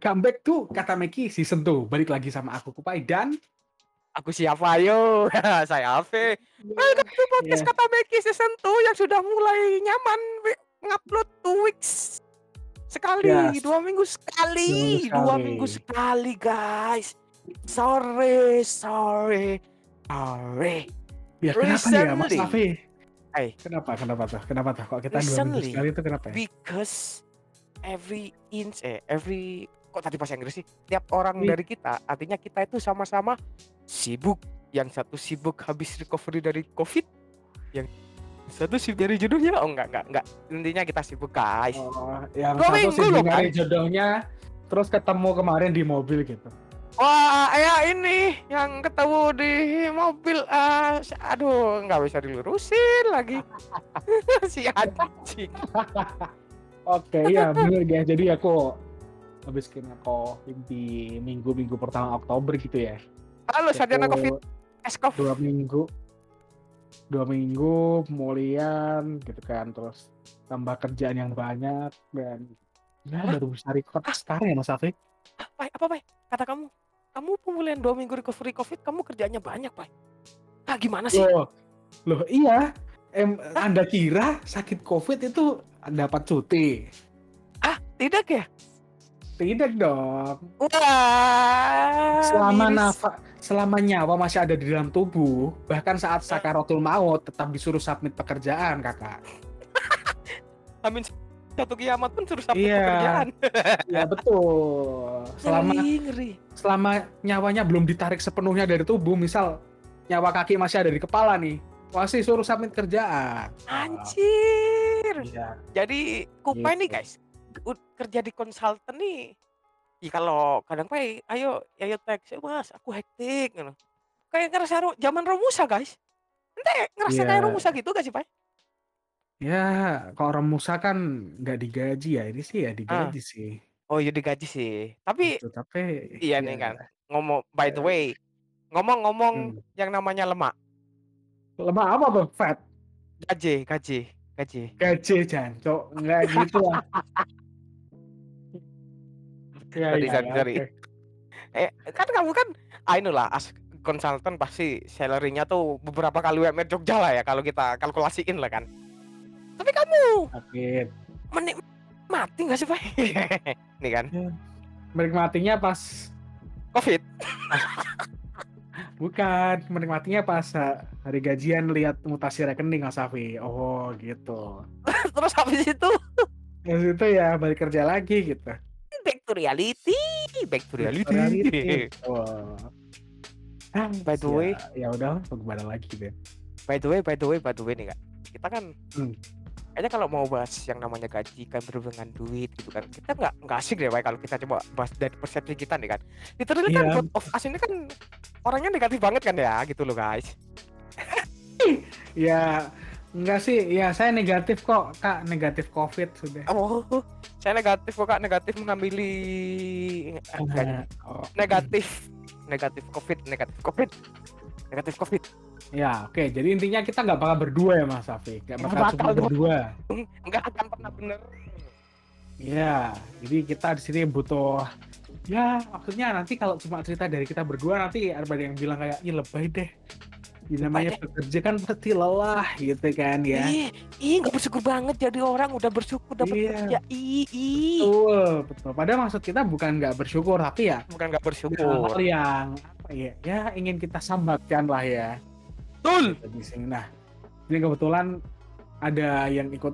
Welcome back to Kata Meki Season 2. Balik lagi sama aku Kupai dan Aku siapa yo? Saya Ave. Welcome to podcast Yeah. Kata Meki season 2 yang sudah mulai nyaman ngupload two weeks sekali, Yes. dua minggu sekali, Dua dua sekali. minggu sekali guys. Sorry, sorry, sorry. ya kenapa nih ya Mas Recently. Afi? Hey. Kenapa? Kenapa tuh? Kenapa tuh? Kok kita dua minggu Recently, sekali itu kenapa ya? Because every inch, eh, every kok tadi bahasa Inggris sih? Tiap orang Ih. dari kita, artinya kita itu sama-sama sibuk. Yang satu sibuk habis recovery dari COVID, yang satu sibuk dari jodohnya. Oh enggak, enggak, enggak. Intinya kita sibuk guys. Oh, yang Dua satu loh, nyari jodohnya, terus ketemu kemarin di mobil gitu. Wah, ya ini yang ketemu di mobil. si- aduh, nggak bisa dilurusin lagi. si anjing. Oke, iya bener ya. Jadi aku habis kena COVID di minggu-minggu pertama Oktober gitu ya. Halo, sarjana COVID. Eskov. dua minggu dua minggu pemulihan gitu kan terus tambah kerjaan yang banyak dan ya Hah? baru bisa record sekarang ya Mas Afi Pai, apa Pai? Kata kamu, kamu pemulihan dua minggu recovery COVID, kamu kerjanya banyak Pai. Ah gimana sih? loh loh iya em, anda kira sakit covid itu dapat cuti Ah tidak ya? Tidak dong Wah. selama miris. nafa selama nyawa masih ada di dalam tubuh bahkan saat sakaratul maut tetap disuruh submit pekerjaan kakak Amin satu kiamat pun suruh sampai Iya. pekerjaan. ya betul selama Ngeri, ngeri. selama nyawanya belum ditarik sepenuhnya dari tubuh, misal nyawa kaki masih ada di kepala nih, masih suruh submit kerjaan. Anjir. Iya. Jadi Kupai Gitu. nih guys, kerja di konsultan nih. Ya kalau kadang Pai, ayo ayo teks, "Eh, Mas, aku hektik gitu. Kayak ngerasa ro- zaman Romusa guys. Ente ngerasa Iya. kayak Romusa gitu gak sih, Pai? Ya, kalau orang Musa kan nggak digaji ya, ini sih ya digaji sih. Oh, iya digaji sih. Tapi Gitu, tapi iya ya, nih kan. Ngomong by the way, ngomong-ngomong Hmm. yang namanya lemak. Lemah apa tuh? Fat. Gaji, gaji, gaji. Gaji jancok, nggak gitu lah. ya, Sorry, ya, ya, sorry. oke. Eh, kan kamu kan ah inilah as konsultan pasti salary-nya tuh beberapa kali UMR Jogja lah ya kalau kita kalkulasiin lah kan. Tapi kamu Sakit. menikmati nggak sih, Pak? Nih kan, Menikmatinya pas Covid. bukan, menikmatinya pas ha- hari gajian lihat mutasi rekening Mas Safi. Oh, gitu. Terus habis itu Terus itu ya balik kerja lagi gitu. back to reality, back to reality. Wah. Ah, By the ya- way. ya udah bagaimana lagi deh. By the way, by the way, by the way nih kak, kita kan Hmm. Kayaknya kalau mau bahas yang namanya gaji kan berhubungan duit gitu kan, kita nggak nggak asik deh, Pak, kalau kita coba bahas dari persepsi kita nih kan. Literally kan Iya. God of Us ini kan orangnya negatif banget kan ya, gitu loh guys. Ya enggak sih, ya saya negatif kok Kak, negatif Covid sudah. Oh, saya negatif kok kak, negatif mengamili eh, enggak, Oh, negatif, negatif COVID, negatif COVID, negatif COVID. Ya oke, jadi intinya kita nggak bakal berdua ya Mas Safi, nggak bakal cuma bakal dong. berdua. Nggak akan pernah bener. Ya, jadi kita di sini butuh ya maksudnya nanti kalau cuma cerita dari kita berdua nanti ada yang bilang kayak ini lebay deh. Ya, namanya bekerja kan pasti lelah gitu kan ya. Ih, ih nggak bersyukur banget jadi orang udah bersyukur dapat Iya. kerja. Ih, ih. Betul, betul. Padahal maksud kita bukan nggak bersyukur, tapi ya Bukan nggak hal bersyukur. yang apa ya, ya ingin kita sambatkan lah ya Betul. sini. Nah, ini kebetulan ada yang ikut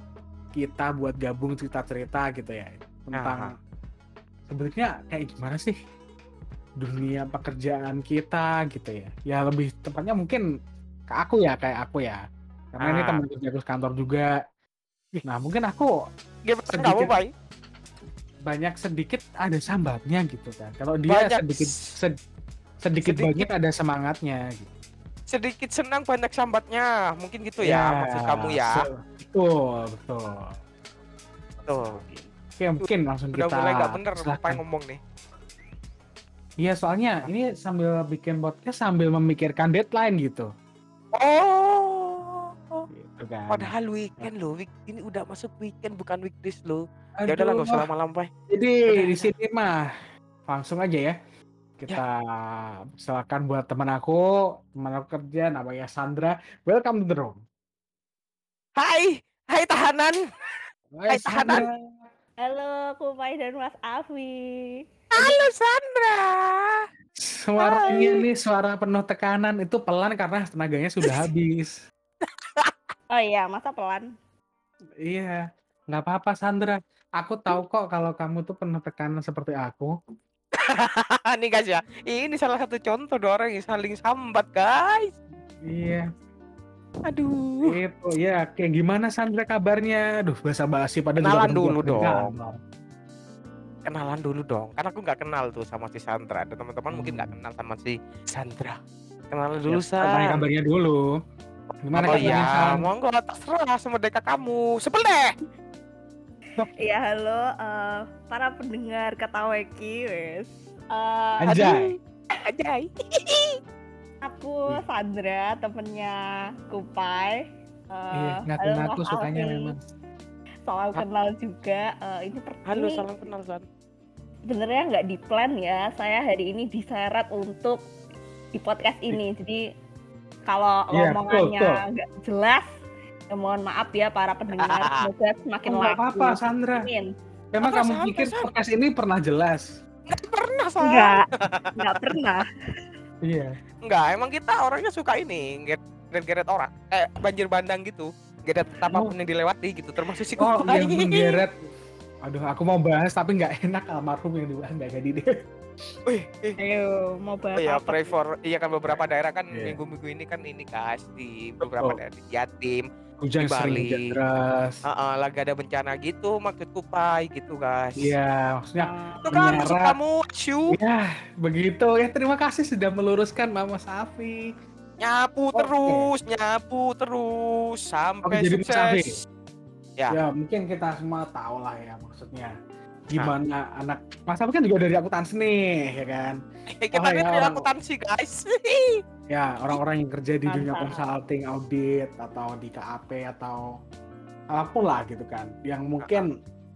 kita buat gabung cerita-cerita gitu ya tentang sebenarnya kayak gimana sih dunia pekerjaan kita gitu ya. Ya lebih tepatnya mungkin ke aku ya kayak aku ya. Karena ini teman kerjaku sekantor juga. Nah, mungkin aku Gimana Sedikit. kamu, Pak? banyak sedikit ada sambatnya gitu kan. Kalau dia Banyak sedikit sed- sedikit, sedikit. banyak ada semangatnya gitu. Sedikit senang banyak sambatnya. Mungkin gitu ya, maksud kamu ya. betul, betul. Tuh. Oke, mungkin langsung Udah kita mulai nggak bener apa yang ngomong nih. Iya, soalnya ini sambil bikin podcast sambil memikirkan deadline gitu. Oh. Gitu kan. Padahal weekend loh, week ini udah masuk weekend bukan weekdays loh. Ya udahlah nggak usah lama-lama. Jadi Udah. di sini mah langsung aja ya. Kita silakan buat teman aku, teman aku kerja namanya Sandra. Welcome to the room. Hai, hai tahanan. Hai, tahanan. Sandra. Halo, Kupai dan Mas Afi. Halo Sandra. Suaranya Hai. nih suara penuh tekanan itu pelan karena tenaganya sudah habis. Oh iya, masa pelan? Iya, nggak apa-apa Sandra. Aku tahu kok kalau kamu tuh penuh tekanan seperti aku. nih guys ya, ini salah satu contoh dua orang yang saling sambat guys. Iya, Aduh. itu ya. Kayak gimana Sandra kabarnya? Duh, bahasa basi pada Kenalan dulu dong. kantor. Kenalan dulu dong, karena aku nggak kenal tuh sama si Sandra. Dan teman-teman mungkin nggak kenal sama si Sandra. Kenalan dulu Ya, tanya San. kabarnya dulu. Gimana Oh kabarnya iya, San? monggo terserah semerdeka kamu. Sebel deh. Iya, halo eh, para pendengar Kataweki, wes. Eh, Anjay. Anjay. aku Sandra, temennya Kupai. Eh, Iya, ngaku-ngaku sukanya Afi. memang. Salam kenal juga. Eh, ini per- Halo, salam kenal San. sebenarnya nggak di plan ya. Saya hari ini diseret untuk di podcast ini. Jadi kalau Iya, ngomongannya nggak jelas, ya mohon maaf ya para pendengar. Semoga semakin Oh, nggak laku. apa-apa Sandra. Amin. Emang Apa, kamu santai, pikir San? podcast ini pernah jelas? Nggak pernah San. Enggak, enggak pernah. Iya. Enggak, emang kita orangnya suka ini, geret-geret orang. Kayak banjir bandang gitu. Geret apa pun yang dilewati gitu, termasuk si Oh, yang menggeret. Aduh, aku mau bahas tapi nggak enak almarhum yang dibahas nggak jadi deh. Wih, ih. Ayo, mau bahas Oh iya, apa? pray for iya kan beberapa daerah kan Iya. minggu-minggu ini kan ini guys di beberapa Betul. daerah di Jatim. Hujan Di sering Bali. hujan deras. Heeh, lagi ada bencana gitu maksudku pai gitu guys. Iya, maksudnya Itu kan maksud kamu syu ya begitu ya. Terima kasih sudah meluruskan Mama Safi. nyapu Oke. terus, nyapu terus sampai jadi sukses. Ya. Ya mungkin kita semua tahu lah ya maksudnya gimana anak Mas Safi kan juga dari akuntansi nih ya kan. Kita Oh, ini ya, dari akuntansi guys. Ya orang-orang yang kerja di dunia consulting, audit atau di KAP atau apa pun lah gitu kan. Yang mungkin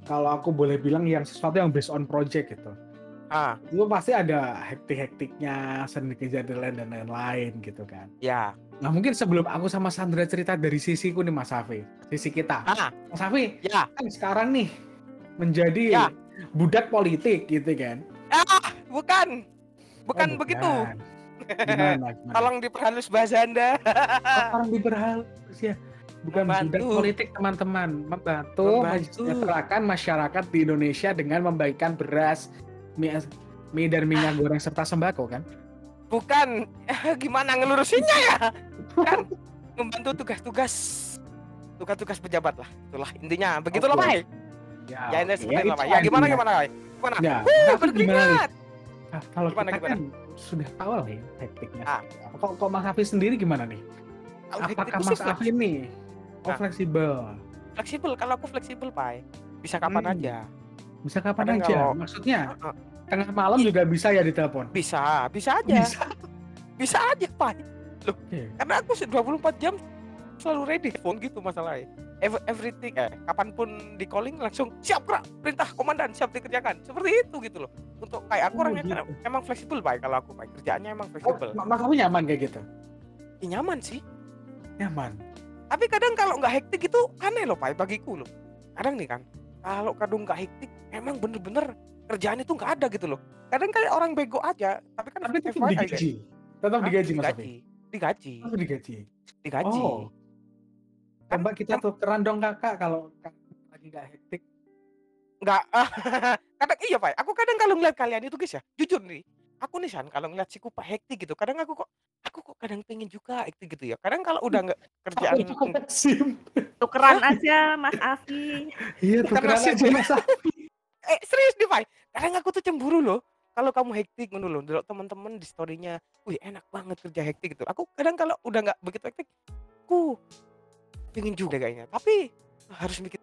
kalau aku boleh bilang yang sesuatu yang based on project gitu. ah, Itu pasti ada hektik-hektiknya, seni kejadian dan lain-lain gitu kan. ya. Nah mungkin sebelum aku sama Sandra cerita dari sisiku nih Mas Safi, sisi kita. Ah, Mas Safi, ya. kan sekarang nih menjadi Ya. budak politik gitu kan. Ah, bukan. Bukan Oh, begitu. Gimana? gimana? Tolong diperhalus bahasa Anda. orang diperhalus ya. Bukan Membantu. politik teman-teman, membantu, Membantu. masyarakat di Indonesia dengan membagikan beras, mie, mie dan minyak goreng serta sembako kan? Bukan. Gimana ngelurusinnya ya? Kan membantu tugas-tugas tugas-tugas pejabat lah. Itulah intinya. Begitulah, Oke. Pak. Ya, Ya, ini seperti itu Pak. Ya, gimana gimana, Pak? Gimana? Ya, Uh, gimana nih? berkeringat. Ah, kalau Gimana, kita gimana? kan sudah tahu lah ya hektiknya. Ah. Kok, kok Mas Hafiz sendiri gimana nih? Kalau Apakah Mas Hafiz nih oh, Ah. fleksibel? fleksibel? Kalau aku fleksibel, Pak. Bisa kapan Hmm. aja. Bisa kapan Kadang aja? kalau- Maksudnya Heeh. tengah malam juga bisa ya ditelepon? Bisa, bisa aja. Bisa. Bisa aja, Pak. Oke. Karena aku se- 24 jam selalu ready phone gitu masalahnya. Ev- everything eh kapan pun di calling langsung siap gerak perintah komandan siap dikerjakan seperti itu gitu loh untuk kayak aku Oh, orangnya kan gitu. emang fleksibel pak kalau aku pak kerjaannya emang Oh, fleksibel Mas Hafiz nyaman kayak gitu? Ya, nyaman sih Nyaman. tapi kadang kalau nggak hektik itu aneh loh pak bagiku loh kadang nih kan kalau kadang nggak hektik emang bener-bener kerjaan itu nggak ada gitu loh kadang kayak orang bego aja tapi kan Tapi tetap digaji. Tetap digaji Mas digaji digaji Tetap digaji. digaji Oh. Kan- Coba kita kan- tukeran dong kakak kalau kakak lagi nggak hektik. nggak kadang iya pak aku kadang kalau ngeliat kalian itu guys ya jujur nih aku nih san kalau ngeliat si kupa hektik gitu kadang aku kok aku kok kadang pengen juga hektik gitu ya kadang kalau udah nggak kerjaan sim. Tukeran aja Mas Afi. Iya tukeran aja di- Mas Hafiz. eh serius nih pak kadang aku tuh cemburu loh kalau kamu hektik ngono loh delok teman-teman di storynya wih enak banget kerja hektik gitu aku kadang kalau udah nggak begitu hektik aku pengen juga kayaknya tapi harus mikir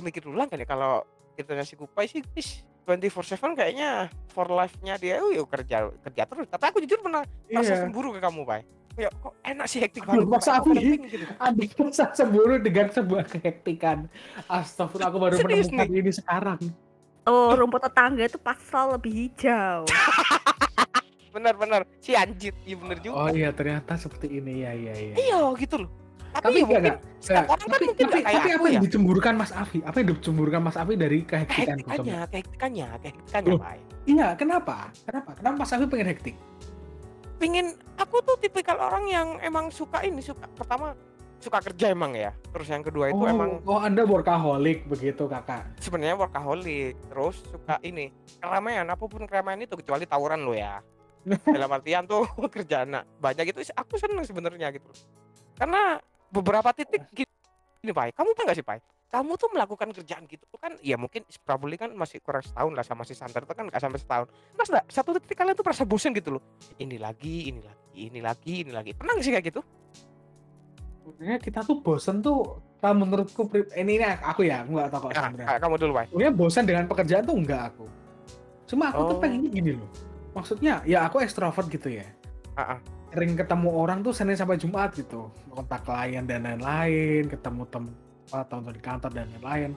mikir ulang kan ya kalau ceritanya si kupai sih is 24/7 kayaknya for life-nya dia oh, yuk kerja kerja terus tapi aku jujur pernah merasa Iya. cemburu ke kamu pak ya kok enak sih hektik banget Mas Pak. Aku gitu. Ada rasa cemburu dengan sebuah kehektikan. Astagfirullah aku baru Serius menemukan ini sekarang. Oh, rumput tetangga itu pas selalu lebih hijau. Bener-bener si anjir, iya bener juga. Oh iya ternyata seperti ini ya iya iya. Iya gitu loh. Tapi, Tapi ya enggak mungkin enggak. setiap Enggak, orang kan tapi, tapi, kayak tapi apa yang ya. dicemburkan Mas Afi? Apa yang dicemburkan Mas Afi dari kehektikan? Kehektikannya, kehektikannya, kehektikannya, Loh. Pak. Iya, kenapa? Kenapa? Kenapa Mas Afi pengen hektik? Pingin aku tuh tipikal orang yang emang suka ini, suka pertama suka kerja emang ya. Terus yang kedua itu oh, emang oh Anda workaholic begitu kakak. sebenarnya workaholic. Terus suka ini keramaian, apa pun keramaian itu kecuali tawuran lo ya. Dalam artian tuh kerjaan nah, banyak itu aku seneng sebenarnya gitu. Karena beberapa titik gini, ini Pai, kamu tau gak sih Pai? Kamu tuh melakukan kerjaan gitu kan, ya mungkin probably kan masih kurang setahun lah sama si Santer itu kan gak sampai setahun. Mas enggak, satu titik kalian tuh merasa bosen gitu loh. Ini lagi, ini lagi, ini lagi, ini lagi. Pernah gak sih kayak gitu? Sebenarnya kita tuh bosen tuh kalau menurutku ini, ini aku ya, aku nggak tahu kok Nah, Sandra. kayak kamu dulu Pai. Sebenarnya bosan dengan pekerjaan tuh enggak aku. Cuma aku tuh Oh. pengennya gini loh. Maksudnya ya aku ekstrovert gitu ya. Ah, ah. Sering ketemu orang tuh Senin sampai Jumat gitu. Kontak klien dan lain-lain, ketemu temen atau di kantor dan lain-lain.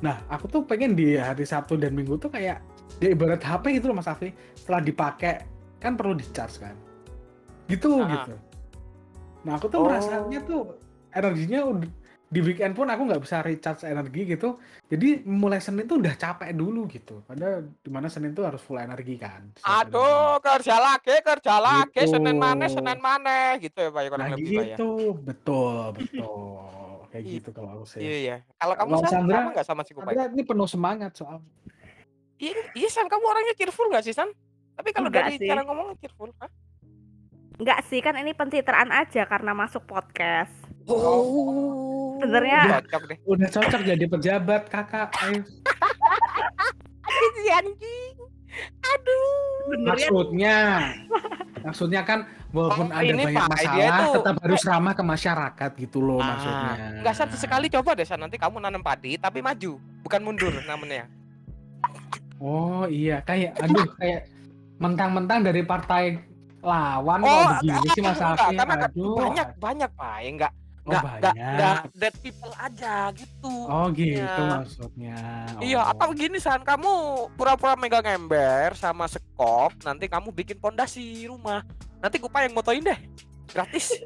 Nah, aku tuh pengen di hari Sabtu dan Minggu tuh kayak ya ibarat HP gitu loh Mas Afi. Setelah dipakai kan perlu di charge kan. Gitu Ah. gitu. Nah, aku tuh Oh. merasanya tuh energinya udah di weekend pun aku nggak bisa recharge energi gitu. Jadi mulai Senin tuh udah capek dulu gitu. Padahal di mana Senin tuh harus full energi kan. Aduh, kerja lagi, kerja lagi, Gitu. Senin mana, Senin mana, gitu ya Pak ya kurang Nah lebih ya. gitu, betul, betul. Kayak gitu kalau aku sih. Iya iya. Kalau kamu Kalau San, Sandra- sama nggak sama si Kupai? Sandra ini penuh semangat soal. Iya, iya San, kamu orangnya cheerful nggak sih San? Tapi kalau dari sih. cara ngomong cheerful, Hah? Enggak sih, kan ini pencitraan aja karena masuk podcast. Oh. Sebenarnya- cocok deh. Udah cocok jadi pejabat kakak. Ayo. Si anjing. Aduh. Maksudnya, maksudnya kan walaupun Oh, ada ini, banyak Pak, dia masalah, tuh- tetap harus ramah ke masyarakat gitu loh maksudnya. Ah, Nggak satu sekali coba deh San, nanti kamu nanam padi tapi maju, bukan mundur namanya. Oh iya, kayak aduh kayak mentang-mentang dari partai lawan Oh, kok begini sih Mas enggak, Afi. karena kan Aduh. banyak banyak Pak, ya enggak Oh, banyak. enggak dead people aja gitu. Oh gitu Iya. maksudnya. Iya, Oh. atau gini San, kamu pura-pura megang ember sama sekop, nanti kamu bikin pondasi rumah. Nanti Kupa yang motoin deh. Gratis.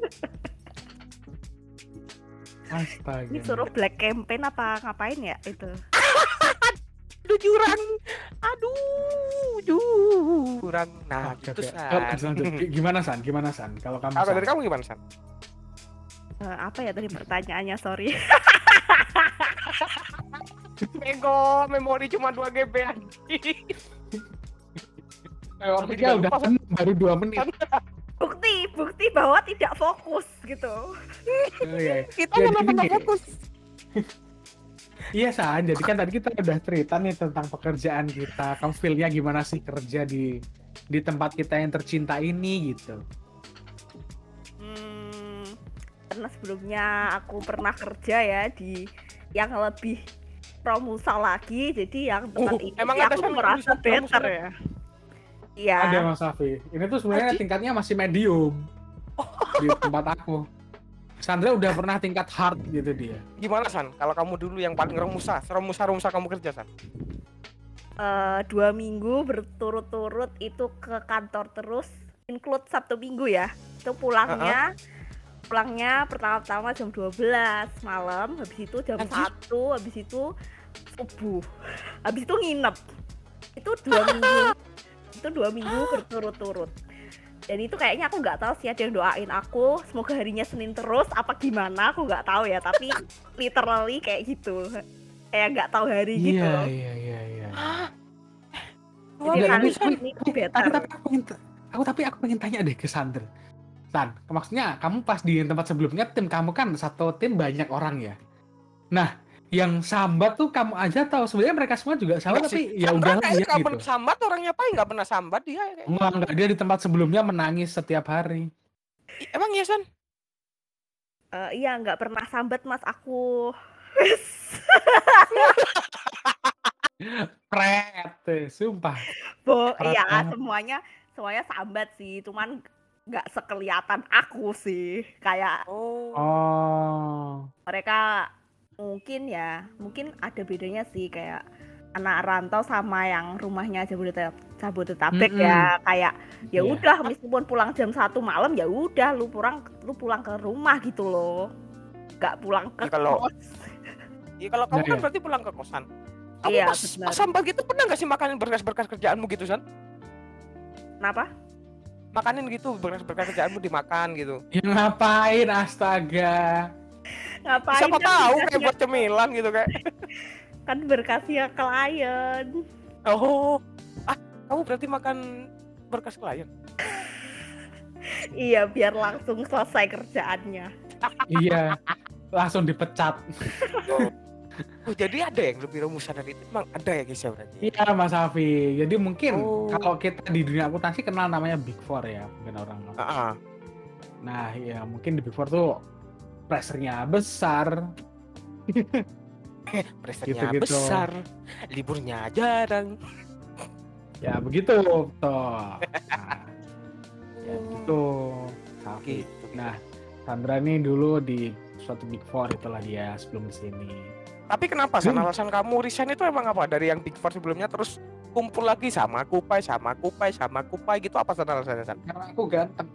Astaga. ini suruh black campaign apa ngapain ya itu? Aduh jurang. Aduh, jurang. Nah, Oke, gitu oke. San. Gimana San? Gimana San? Kalau kamu Apa San? dari kamu gimana San? Eh, apa ya tadi pertanyaannya? Sorry. Bego, memori cuma 2 GB anjing. Eh, Orangnya juga udah penuh, baru dua menit. Bukti, bukti bahwa tidak fokus gitu. Oh, iya. Kita Jadi mana pernah gini. fokus. Iya San, jadi kan tadi kita udah cerita nih tentang pekerjaan kita. Kamu feel-nya gimana sih kerja di di tempat kita yang tercinta ini gitu. Karena sebelumnya aku pernah kerja ya di yang lebih promusa lagi, jadi yang tempat Oh, ini emang ada aku merasa better ya. Iya. Ada Mas Safi. Ini tuh sebenarnya Aji. tingkatnya masih medium di tempat aku. Sandra udah pernah tingkat hard gitu dia. Gimana San? Kalau kamu dulu yang paling remusa, remusa-remusa kamu kerja San? Eh, dua minggu berturut-turut itu ke kantor terus, include Sabtu Minggu ya. Itu pulangnya pulangnya pertama-tama jam 12 malam, habis itu jam Anjir. 1, habis itu subuh. Habis itu nginep. Itu dua minggu. Itu dua minggu berturut-turut. Dan itu kayaknya aku nggak tahu sih ada yang doain aku semoga harinya Senin terus apa gimana aku nggak tahu ya tapi literally kayak gitu kayak nggak tahu hari gitu Iya, iya, iya, iya. Jadi hari tapi- ini Tapi, better. tapi aku pengen aku tapi aku pengen tanya deh ke Sandra. San, maksudnya kamu pas di tempat sebelumnya tim kamu kan satu tim banyak orang ya. Nah, yang sambat tuh kamu aja tahu sebenarnya mereka semua juga sama Enggak tapi sih. ya udah ya gitu. pernah sambat orangnya apa nggak pernah sambat dia kayak- Enggak, enggak dia di tempat sebelumnya menangis setiap hari. Emang iya San Eh, iya nggak pernah sambat mas aku Kret, eh, sumpah. Bo, iya semuanya semuanya sambat sih cuman nggak sekelihatan aku sih kayak oh Oh. mereka mungkin ya mungkin ada bedanya sih kayak anak rantau sama yang rumahnya Jabodetabek, Jabodetabek Mm-mm. ya kayak ya Iya. udah meskipun pulang jam satu malam ya udah lu pulang lu pulang ke rumah gitu loh nggak pulang ke Ya, kalau- kos Iya kalau kamu Nah, kan iya. berarti pulang ke kosan. Kamu Iya, pas, pas sampai gitu pernah nggak sih makanin berkas-berkas kerjaanmu gitu San? kenapa Makanin gitu berkas-berkas kerjaanmu dimakan gitu. Ya ngapain astaga. ngapain Siapa kan tahu kayak buat cemilan gitu kayak. kan berkasnya klien Oh, ah kamu berarti makan berkas klien? iya biar langsung selesai kerjaannya iya. Langsung dipecat. Oh jadi ada yang lebih rumusan dari itu emang ada ya guys ya berarti. Iya Mas Afi. Jadi mungkin Oh. kalau kita di dunia akuntansi kenal namanya Big Four ya, mungkin orang. Ah, ah. Nah, ya mungkin di Big Four tuh pressure-nya besar. Pressure-nya Gitu-gitu. besar, liburnya jarang. Ya begitu toh. Nah, ya gitu. Safi. Gitu. Nah, Sandra nih dulu di suatu Big Four itulah dia sebelum di sini. Tapi kenapa San? Hmm. Alasan kamu resign itu emang apa? Dari yang Big Four sebelumnya terus kumpul lagi sama Kupai, sama Kupai, sama Kupai gitu apa San alasannya San? Karena aku ganteng.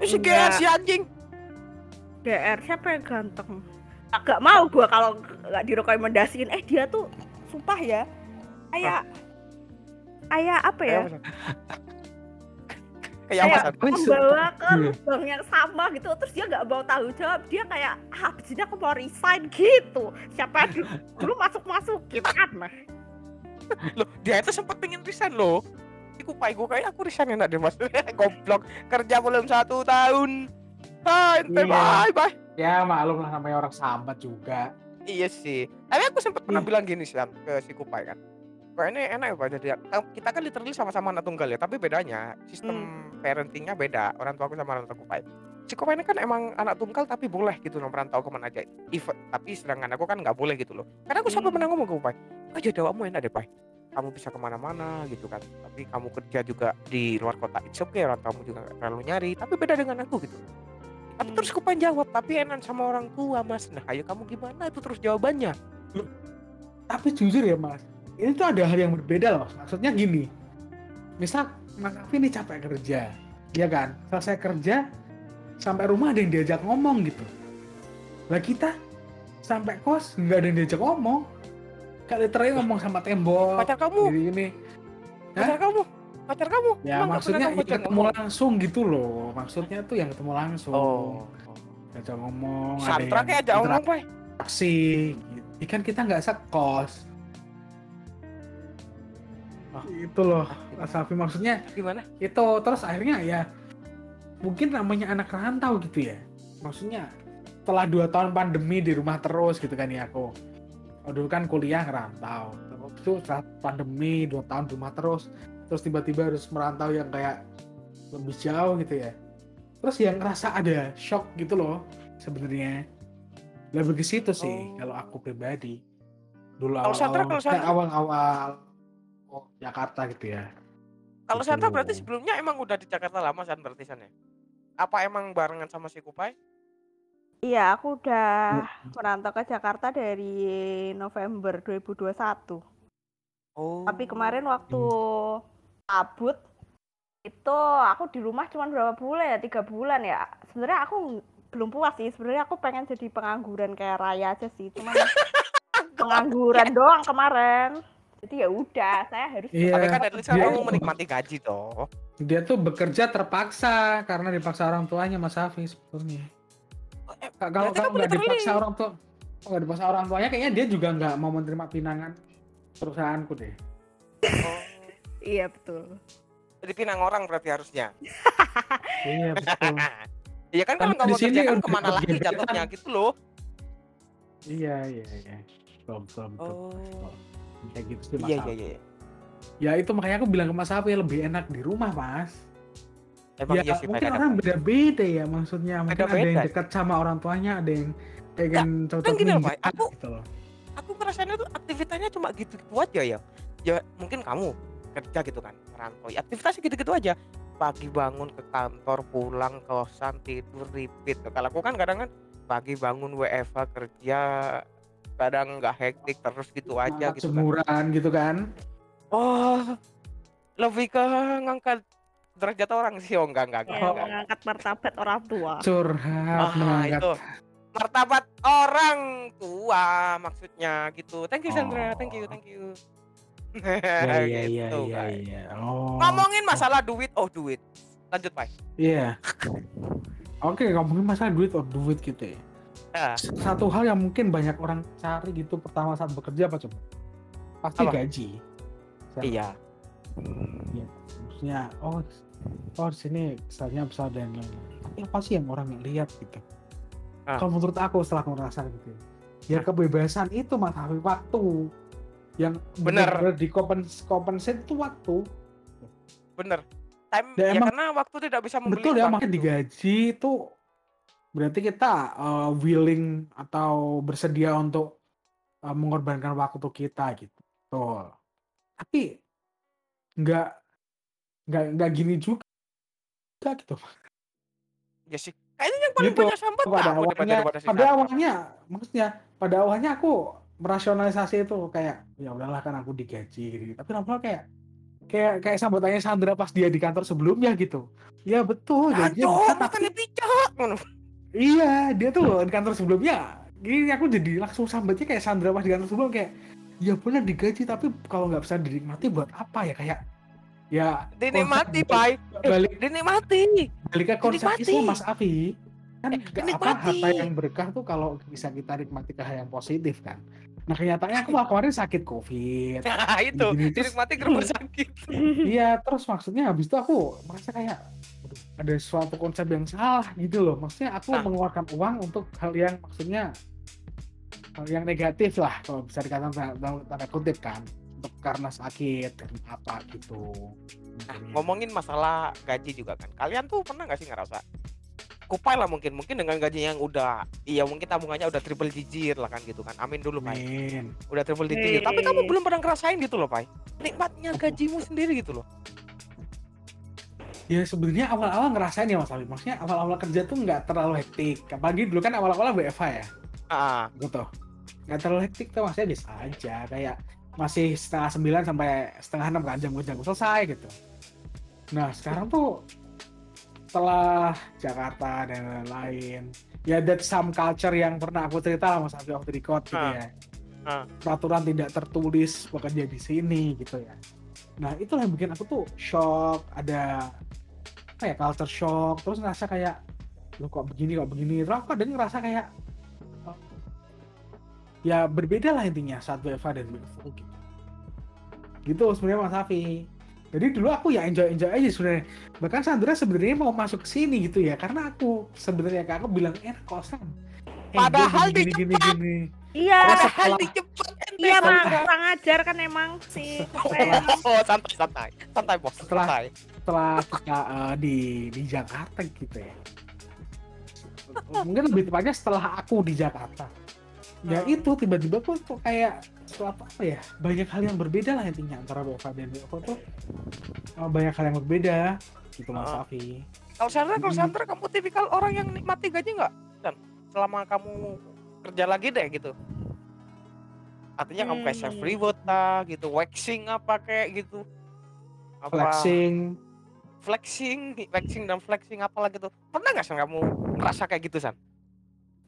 Eh, Si. GR si anjing. DR siapa yang ganteng agak mau gua kalau nggak direkomendasiin eh dia tuh sumpah ya kayak kayak apa ya? Kayak apa Kayak- San? membawa ke Iya. lubang yang sama gitu terus dia nggak mau tahu jawab dia kayak ah abis ini aku mau resign gitu siapa yang di- dulu masuk masukin aneh Loh, dia itu sempat pengen resign loh. Si Kupai gue kayak aku resign enak deh mas. Goblok. Kerja belum satu tahun. Bye, Iya. bye, bye. Ya maklum lah namanya orang sambat juga. Iya sih. Tapi aku sempat pernah Iya. bilang gini sih ke si Kupai kan. Ini enak ya Pak jadi kita kan literally sama-sama anak tunggal ya, tapi bedanya sistem parentingnya beda. Orang tua aku sama orang tua Kupai. Si Kupai ini kan emang anak tunggal tapi boleh gitu loh merantau ke mana aja. If, tapi sedangkan aku kan nggak boleh gitu loh. Karena aku sampai Hmm. pernah ngomong ke Kupai, oh jadi kamu enak deh Pai. Kamu bisa ke mana-mana gitu kan. Tapi kamu kerja juga di luar kota. It's okay orang tuamu juga nggak terlalu nyari. Tapi beda dengan aku gitu. Tapi Hmm. terus Kupai jawab, tapi enak sama orang tua mas. Nah ayo kamu gimana itu terus jawabannya. Tapi jujur ya mas, ini tuh ada hal yang berbeda loh. Maksudnya gini, misal Mas Afi ini capek kerja, ya kan? Selesai kerja, sampai rumah ada yang diajak ngomong gitu. Lah kita sampai kos nggak ada yang diajak ngomong. Kayak literally ngomong sama tembok. Pacar kamu, Gini gini. pacar kamu, pacar kamu. Ya Emang maksudnya kamu ya ketemu ngomong? langsung gitu loh. Maksudnya tuh yang ketemu langsung. Oh, Diajak ngomong. Santra kayak ajak ngomong, Pak. interaksi. Gitu. Ikan kita nggak sekos. Ah. Itu loh, Mas Afi maksudnya Gimana? itu terus akhirnya ya mungkin namanya anak rantau gitu ya. Maksudnya setelah dua tahun pandemi di rumah terus gitu kan ya aku. Oh, dulu kan kuliah ngerantau terus itu setelah pandemi dua tahun di rumah terus terus tiba-tiba harus merantau yang kayak lebih jauh gitu ya. Terus yang ngerasa ada shock gitu loh sebenarnya. Lebih ke situ sih Oh. kalau aku pribadi. Dulu awal-awal awal-awal oh, Jakarta gitu ya Kalau Gitu loh. berarti sebelumnya emang udah di Jakarta lama San berarti San ya? Apa emang barengan sama si Kupai? iya aku udah Hmm. merantau ke Jakarta dari November 2021 Oh. tapi kemarin waktu Hmm. kabut itu aku di rumah cuma berapa bulan ya tiga bulan ya sebenarnya aku belum puas sih sebenarnya aku pengen jadi pengangguran kayak Raya aja sih cuman pengangguran doang kemarin jadi ya udah saya harus Iya. Tapi kan at least Dia- kamu menikmati gaji toh. dia tuh bekerja terpaksa karena dipaksa orang tuanya Mas Hafiz sebetulnya. Eh, Ka- Kalau kalau kamu nggak dipaksa orang tua, nggak dipaksa orang tuanya, kayaknya dia juga nggak mau menerima pinangan perusahaanku deh. Oh. iya betul Jadi pinang orang berarti harusnya. Iya betul. Iya kan kalau Karena nggak mau kerja kan ke mana lagi jatuhnya gitu loh. iya iya iya. Betul betul. Oh. betul. Kayak gitu sih Mas Iya Hafiz. iya iya. Ya itu makanya aku bilang ke Mas Hafiz lebih enak di rumah Mas. Emang ya iya sih mungkin orang beda-beda ya maksudnya. Mungkin ada yang dekat sama orang tuanya, ada yang pengen cocok kan gini loh, Pak, aku- gitu loh. aku ngerasanya tuh aktivitasnya cuma gitu-gitu aja ya. Ya mungkin kamu kerja gitu kan, merantau. Ya, aktivitasnya gitu-gitu aja. Pagi bangun ke kantor, pulang kosan, tidur, repeat. Kalau aku kan kadang kan pagi bangun WFH kerja, kadang nggak hektik terus gitu aja Angkat gitu kan. jemuran gitu kan Oh, lebih ke ngangkat derajat orang sih, oh enggak enggak enggak. Ya, enggak. mengangkat martabat orang tua. curhat Ah, mengangkat itu martabat orang tua maksudnya gitu. Thank you Sandra, thank you, Oh. thank you. iya iya iya Gitu, iya iya oh Ngomongin masalah duit, oh duit. Lanjut, Pak. iya oke ngomongin masalah duit oh duit gitu ya Ya. satu hal yang mungkin banyak orang cari gitu pertama saat bekerja apa coba pasti Apa? gaji Siapa? Iya. maksudnya oh oh di sini misalnya besar dan lain-lain tapi apa sih yang orang lihat gitu Ah. kalau menurut aku setelah aku merasa gitu ya kebebasan itu mas Habib waktu yang benar di kompensasi itu waktu Bener. Time Ya, ya, emang- karena waktu tidak bisa membeli betul ya makanya digaji itu berarti kita uh, willing atau bersedia untuk uh, mengorbankan waktu kita gitu betul tapi nggak nggak nggak gini juga gitu Ya sih. Kayaknya yang paling Gitu. banyak sambat pada awalnya pada awalnya maksudnya pada awalnya aku merasionalisasi itu kayak ya udahlah kan aku digaji gitu. tapi lama kayak kayak kayak sambutannya Sandra pas dia di kantor sebelumnya gitu ya betul Aduh, besar, tapi. Iya dia tuh di kantor sebelumnya gini aku jadi langsung sambatnya kayak Sandra pas di kantor sebelum kayak ya benar digaji tapi kalau nggak bisa dinikmati buat apa ya kayak ya Dinikmati, Pai. Eh, balik Dinikmati. balik ke konsep Dinikmati. Islam Mas Afi kan Eh, nggak apa dinikmati. harta yang berkah tuh kalau bisa kita nikmati ke hal yang positif kan nah kenyataannya aku kemarin sakit covid Nah, itu. Gini, Dinikmati ke rumah sakit. iya terus maksudnya habis itu aku merasa kayak "Aduh, ada suatu konsep yang salah gitu loh. Maksudnya aku Nah. mengeluarkan uang untuk hal yang maksudnya hal yang negatif lah kalau bisa dikatakan tanda, kutip kan. Untuk karena sakit karena apa gitu. Nah, ngomongin masalah gaji juga kan. Kalian tuh pernah nggak sih ngerasa kupai lah mungkin. Mungkin dengan gaji yang udah iya mungkin tabungannya udah triple digit lah kan gitu kan. Amin dulu Pai. Amin. udah triple digit. Tapi kamu belum pernah ngerasain gitu loh Pai. Nikmatnya gajimu sendiri gitu loh Ya sebenarnya awal-awal ngerasain ya Mas Alif. Maksudnya awal-awal kerja tuh nggak terlalu hektik. Apalagi dulu kan awal-awal WFH ya, ah gitu. Nggak terlalu hektik tuh maksudnya bisa aja. Kayak masih setengah sembilan sampai setengah enam kan jam kerja gue selesai gitu. Nah sekarang tuh setelah Jakarta dan lain-lain, ya that some culture yang pernah aku cerita lah Mas Alif waktu di Kota gitu Ah. ya. Peraturan tidak tertulis bekerja di sini gitu ya. Nah itu yang bikin aku tuh shock, ada ya culture shock terus ngerasa kayak lu kok begini kok begini? Terus aku kadang ngerasa kayak oh, ya berbeda lah intinya saat WFA dan WFO gitu. Gitu sebenarnya Mas Safi jadi dulu aku ya enjoy enjoy aja sebenarnya. Bahkan Sandra sebenarnya mau masuk ke sini gitu ya karena aku sebenarnya kayak aku bilang enak kosan Eh, Padahal gini, gini, di gini, gini. Iya, padahal setelah- di Jepang ente. Iya setelah- emang kurang ajar kan emang si Setelah- oh santai santai. Santai bos Setelah- santai. setelah kita eh, di di Jakarta gitu ya. Mungkin lebih tepatnya setelah aku di Jakarta. Ya Hmm. itu tiba-tiba tuh tuh kayak suatu apa ya banyak hal yang berbeda lah intinya antara WFA dan WFO tuh. Eh, banyak hal yang berbeda gitu Mas Ah. Safi kalau Sandra kalau Hmm. Sandra kamu tipikal orang yang nikmati gaji nggak? Dan selama kamu kerja lagi deh gitu. Artinya kamu kayak Hmm. self reward lah gitu. Waxing apa kayak gitu. Apa? Flexing. Flexing flexing dan flexing apalah gitu pernah nggak San kamu ngerasa kayak gitu San?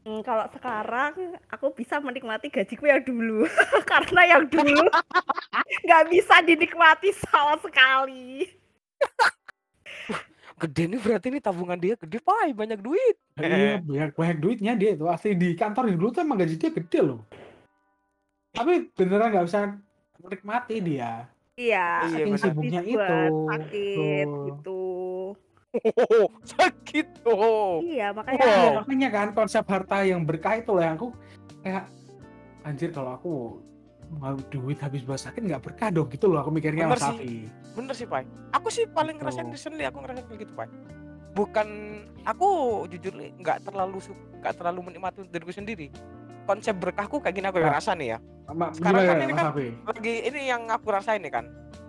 Hmm, kalau sekarang aku bisa menikmati gajiku yang dulu. Karena yang dulu nggak bisa dinikmati sama sekali. gede nih berarti nih tabungan dia gede pai banyak duit iya banyak banyak duitnya dia itu asli di kantor dulu tuh emang gaji dia gede loh tapi beneran nggak bisa menikmati dia Iya, Iya, saking benar. sibuknya itu sakit Betul. gitu. oh, sakit oh Iya, makanya Wow. Iya, makanya kan konsep harta yang berkah itu loh yang aku kayak anjir kalau aku mau duit habis buat sakit nggak berkah dong gitu loh aku mikirnya Bener Mas sih. Bener sih pai aku sih paling ngerasain Betul. recently aku ngerasain kayak gitu pai bukan aku jujur nggak terlalu nggak terlalu menikmati diriku sendiri konsep berkahku kayak gini aku yang Nah. ngerasa nih ya Ma- Sekarang kan ini kan Safi? lagi ini yang aku rasain nih kan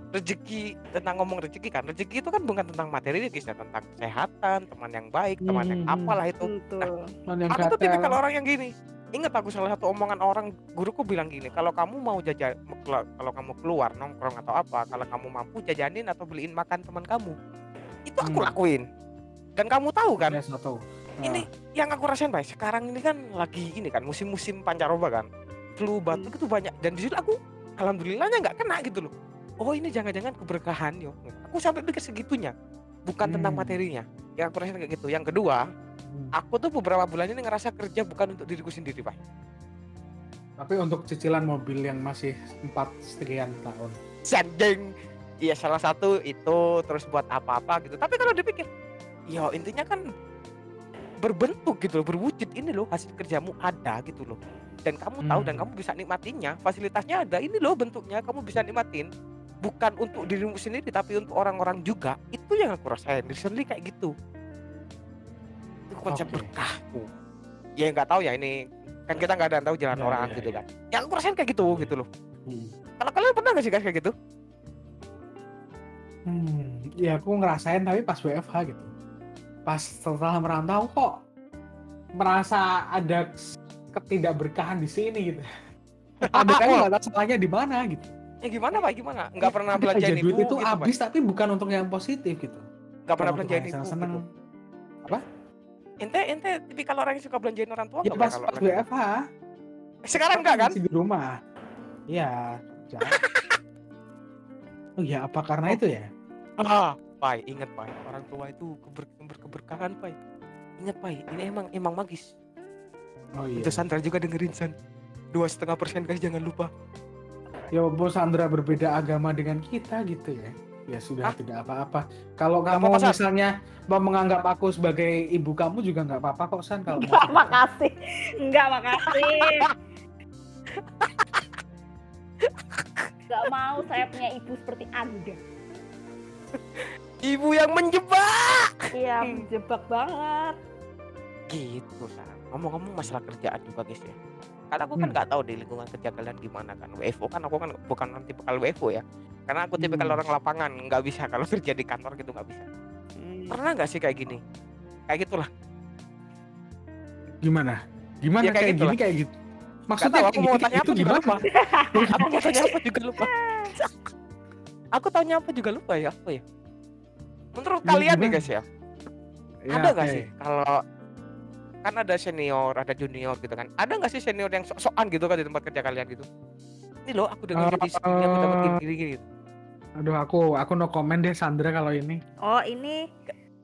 rezeki tentang ngomong rezeki kan rezeki itu kan bukan tentang materi guys ya tentang kesehatan teman yang baik teman yang Hmm. apalah itu betul. Yang aku tuh kata- tipikal orang yang gini ingat aku salah satu omongan orang guruku bilang gini kalau kamu mau jajan kalau kamu keluar nongkrong atau apa kalau kamu mampu jajanin atau beliin makan teman kamu. Itu aku Hmm. lakuin. Dan kamu tahu kan? Ada satu. ini yang aku rasain pak sekarang ini kan lagi ini kan musim-musim pancaroba kan. Flu batuk itu banyak. Dan di situ aku alhamdulillahnya nggak kena gitu loh. Oh ini jangan-jangan keberkahan yo. Aku sampai pikir segitunya bukan tentang Hmm. materinya. Yang aku rasain kayak gitu. Yang kedua Hmm. Aku tuh beberapa bulan ini ngerasa kerja bukan untuk diriku sendiri pak. Tapi untuk cicilan mobil yang masih empat sekian tahun. sandeng iya salah satu itu terus buat apa-apa gitu. Tapi kalau dipikir ya intinya kan berbentuk gitu loh berwujud ini loh hasil kerjamu ada gitu loh. Dan kamu tahu dan Hmm. kamu bisa nikmatinya fasilitasnya ada. Ini loh bentuknya kamu bisa nikmatin. Bukan untuk dirimu sendiri tapi untuk orang-orang juga. Itu yang aku rasain. Recently kayak gitu. itu konsep Oke. berkahku ya nggak tahu ya ini kan kita nggak ada yang tahu jalan Ya, orang ya, gitu ya. kan yang aku rasain kayak gitu gitu loh Hmm. kalau kalian pernah nggak sih guys kayak gitu Hmm, ya aku ngerasain tapi pas WFH gitu. Pas setelah merantau kok merasa ada ketidakberkahan di sini gitu. ada kan nggak tahu salahnya di mana gitu. Ya gimana pak? Gimana? Nggak pernah Ada belanjain ibu duit itu gitu, habis tapi bukan untuk yang positif gitu. Nggak pernah belanjain yang ibu seneng. gitu. Ente ente tipikal orang yang suka belanjain orang tua Ya pas kalau pas WFH. Sekarang enggak kan? Masih di rumah. Iya. Oh ya apa karena itu ya? Ah, Pai, ingat Pai, orang tua itu keber berkeberkahan Pai. Ingat Pai, ini emang emang magis. Oh iya. Itu Sandra juga dengerin San. Dua setengah persen guys jangan lupa. ya bos Sandra berbeda agama dengan kita gitu ya ya sudah Hah? tidak apa-apa kalau Nggak kamu apa-apa, San. misalnya mau menganggap aku sebagai ibu kamu juga nggak apa-apa kok San kalau mau Enggak, makasih. Enggak, makasih. Enggak mau saya punya ibu seperti Anda. Ibu yang menjebak. Iya, menjebak banget. Gitu, San. Ngomong-ngomong masalah kerjaan juga guys ya. Karena aku kan Hmm. nggak tahu di lingkungan kerja kalian gimana kan. WFO kan aku kan bukan tipe kalau WFO ya. Karena aku tipe Hmm. orang lapangan, nggak bisa kalau kerja di kantor gitu nggak bisa. Pernah nggak sih kayak gini? Kayak gitulah. gimana gimana Ya, kayak kayak, gitu gini kayak gitu maksudnya tahu, kayak aku mau tanya apa gitu juga gimana lupa. aku mau tanya apa juga lupa. aku tanya apa juga lupa ya apa ya? Menurut Ya, kalian nih gimana? guys ya, Ya, ada nggak sih kalau kan ada senior, ada junior gitu kan? Ada nggak sih senior yang sok-sokan gitu kan di tempat kerja kalian gitu? Ini loh aku dengan jadi sini aku dapat Eh, gini gini. aduh aku aku no comment deh Sandra kalau ini Oh, ini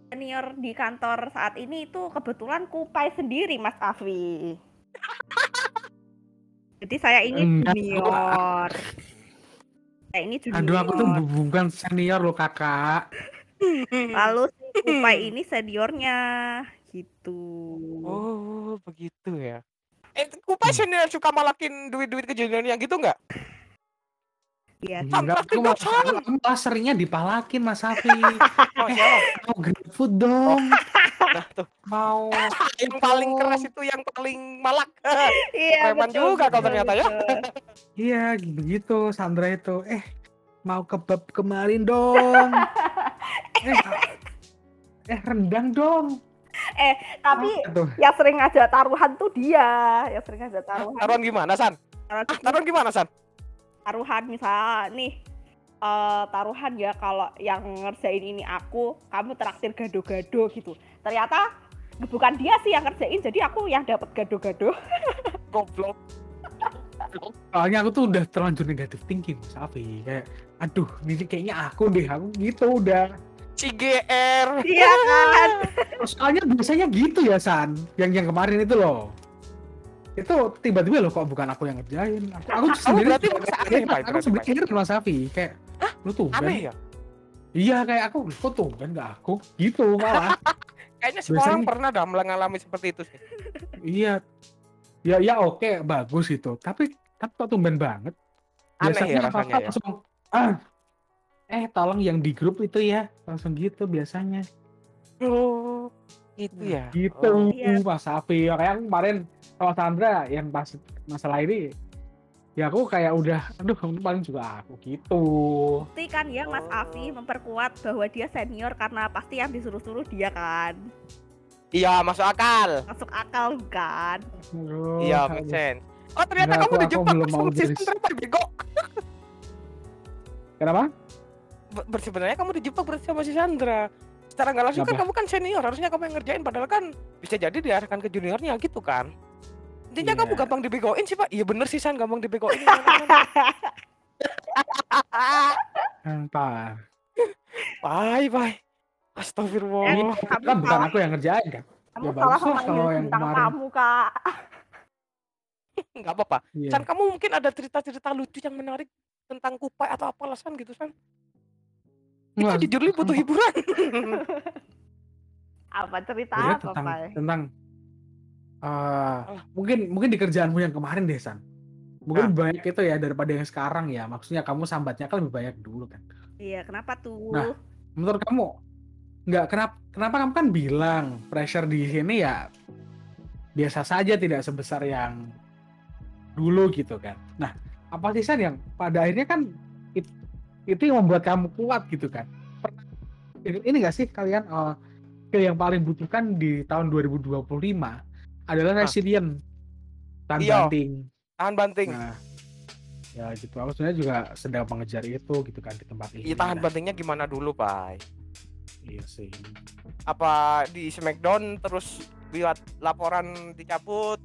senior di kantor saat ini itu kebetulan kupai sendiri, Mas Afi. Jadi saya ini junior. Saya ini junior. aduh aku tuh bu- bukan senior loh kakak Lalu si kupai ini seniornya gitu. Oh begitu ya. Eh, kupai senior suka malakin duit-duit ke juniornya gitu nggak? Iya. Enggak, aku malah seringnya dipalakin Mas Safi Oh, siapa? mau grab food dong Nah, tuh. mau yang paling keras itu yang paling malak. Iya, Preman betul, juga kau betul, ternyata ya. Iya begitu Sandra itu eh mau kebab kemarin dong eh eh rendang dong Tapi Apa tuh yang sering ngajak taruhan tuh dia, yang sering ngajak taruhan. Taruhan gimana, San? Taruhan, Ah, taruhan gimana, San? taruhan misal nih eh, taruhan ya kalau yang ngerjain ini aku, kamu traktir gado-gado gitu. Ternyata bukan dia sih yang ngerjain, jadi aku yang dapat gado-gado. Goblok. soalnya aku tuh udah terlanjur negatif thinking Mas Afi kayak aduh ini kayaknya aku deh aku gitu udah CGR. Iya kan? soalnya biasanya gitu ya San yang yang kemarin itu loh itu tiba-tiba loh kok bukan aku yang ngerjain aku, aku tuh sendiri berarti aneh. Pak, aku heran Mas Afi kayak lu tuh Aneh ya? iya kayak aku kok tuh kan nggak aku gitu malah Kayaknya semua orang Biasanya- pernah dah mengalami seperti itu sih. iya ya ya oke bagus itu tapi tapi kok tumben banget Aneh ya apa-apa rasanya ya. langsung ah eh tolong yang di grup itu ya langsung gitu biasanya Oh, gitu ya. gitu Oh, iya. Mas Safi kayak kemarin sama Sandra yang pas masalah ini ya aku kayak udah aduh paling juga aku gitu Pasti kan ya Mas Oh. Afi memperkuat bahwa dia senior karena pasti yang disuruh-suruh dia kan. Iya, masuk akal. masuk akal kan Aduh, Iya, make sense. Oh, ternyata Enggak, kamu aku- aku dijebak belum mau Sandra bego. Kenapa? Sebenarnya kamu dijebak berarti sama si Sandra. Secara nggak langsung kan kamu kan senior, harusnya kamu yang ngerjain padahal kan bisa jadi diarahkan ke juniornya gitu kan. Intinya Iya. kamu gampang dibegoin sih, Pak. Iya bener sih San, gampang dibegoin. Entar. Bye, bye. Eh, Astagfirullah. Kamu kan bukan aku yang ngerjain kan? kamu Ya, salah sama kalau yang tentang kemarin. kamu kak Nggak apa-apa. Iya. San, kamu mungkin ada cerita-cerita lucu yang menarik tentang kupai atau apalah San gitu San. Kita Nggak, jujur li butuh hiburan. apa cerita Sebenarnya apa tentang Pai? tentang eh, Alah. mungkin mungkin di kerjaanmu yang kemarin deh San mungkin Nah. banyak itu ya daripada yang sekarang ya maksudnya kamu sambatnya kan lebih banyak dulu kan iya kenapa tuh Nah. menurut kamu nggak kenapa kenapa kamu kan bilang pressure di sini ya biasa saja tidak sebesar yang dulu gitu kan nah apa sih San yang pada akhirnya kan itu yang membuat kamu kuat gitu kan Pernah- ini nggak sih kalian eh, skill yang paling butuhkan di tahun 2025 adalah Ah. resilient tahan Iya. banting Tahan banting. nah ya gitu aku sebenarnya juga sedang mengejar itu gitu kan di tempat ini Iya tahan Nah, bantingnya gimana dulu, Pak? iya sih Apa di Smackdown terus buat laporan dicabut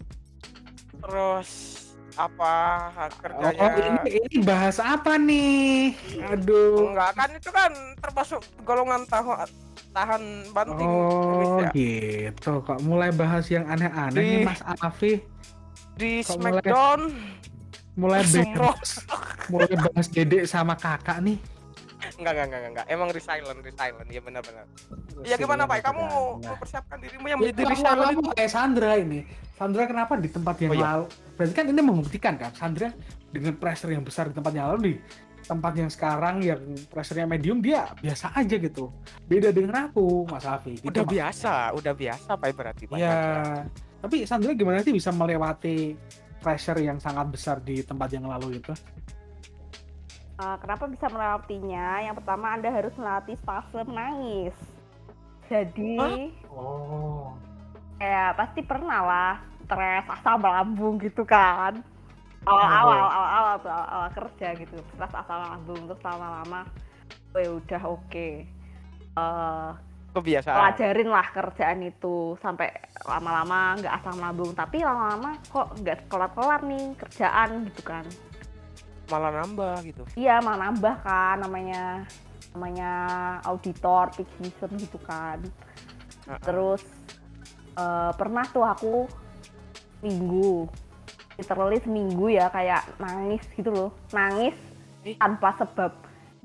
terus apa kerjanya Oh, ini, ini bahas apa nih? Aduh. enggak kan itu kan termasuk golongan tahan tahan banting Oh, Indonesia. gitu. Kok mulai bahas yang aneh-aneh nih Mas Afi? di Kok mulai- Smackdown Mulai Sumro. bahas, mulai bahas Dede sama Kakak nih. Enggak enggak enggak enggak emang resilient resilient iya benar benar ya gimana Pak kamu mau Nah. mempersiapkan dirimu yang Ya, menjadi aku, resilient itu kayak Sandra ini. Sandra kenapa di tempat yang Oh, iya. lalu? Berarti kan ini membuktikan kan Sandra dengan pressure yang besar di tempat yang lalu di tempat yang sekarang yang pressure-nya medium dia biasa aja gitu. Beda dengan aku, Mas Afi. Gitu udah maksudnya. biasa udah biasa Pak berarti Pak Ya, tapi Sandra gimana sih bisa melewati pressure yang sangat besar di tempat yang lalu itu? Eh, kenapa bisa melewatinya? Yang pertama anda harus melatih fase menangis. Jadi Oh. kayak pasti pernah lah stres asam lambung gitu kan. Awal-awal Oh. awal-awal awal-awal kerja gitu stres asam lambung terus lama-lama oh ya udah oke. Eh, kebiasaan. pelajarin lah kerjaan itu sampai lama-lama nggak asam lambung tapi lama-lama kok nggak kelar-kelar nih kerjaan gitu kan malah nambah gitu iya malah nambah kan namanya namanya auditor peak season gitu kan Heeh. terus eh, pernah tuh aku minggu literally seminggu ya kayak nangis gitu loh nangis Ih. tanpa sebab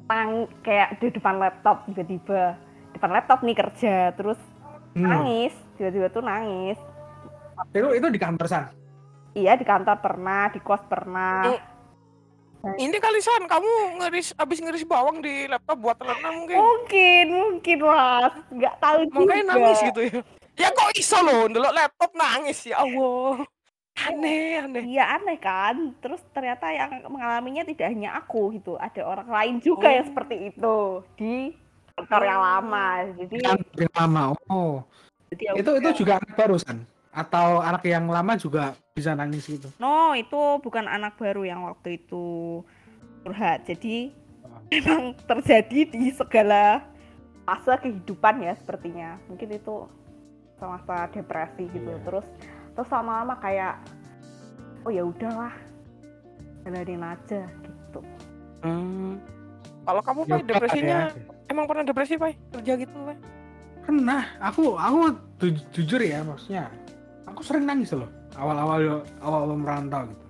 nang kayak di depan laptop tiba-tiba depan laptop nih kerja terus Hmm. nangis tiba-tiba tuh nangis Itu itu di kantor San. iya di kantor pernah di kos pernah Oh. Ini kali San kamu ngeris abis ngeris bawang di laptop buat telenan mungkin mungkin mungkin mas nggak tahu makanya juga nangis gitu ya ya kok iso loh ndelok laptop nangis ya Allah aneh aneh Iya aneh kan. Terus ternyata yang mengalaminya tidak hanya aku gitu, ada orang lain juga yang Oh. seperti itu di kantor yang Oh. lama. Jadi, Kantor yang lama. Oh. jadi ya Itu itu juga anak baru San. Atau anak yang lama juga bisa nangis gitu. No, itu bukan anak baru yang waktu itu curhat. Jadi Oh. memang terjadi di segala fase kehidupan ya sepertinya. Mungkin itu masa depresi gitu. Iya. Terus terus lama-lama kayak oh ya udahlah jalanin aja gitu. Hmm. kalau kamu Ya, Pak depresinya ya. emang pernah depresi Pak kerja gitu Pak Pernah. Aku aku jujur ya maksudnya. Aku sering nangis loh. Awal-awal awal merantau gitu.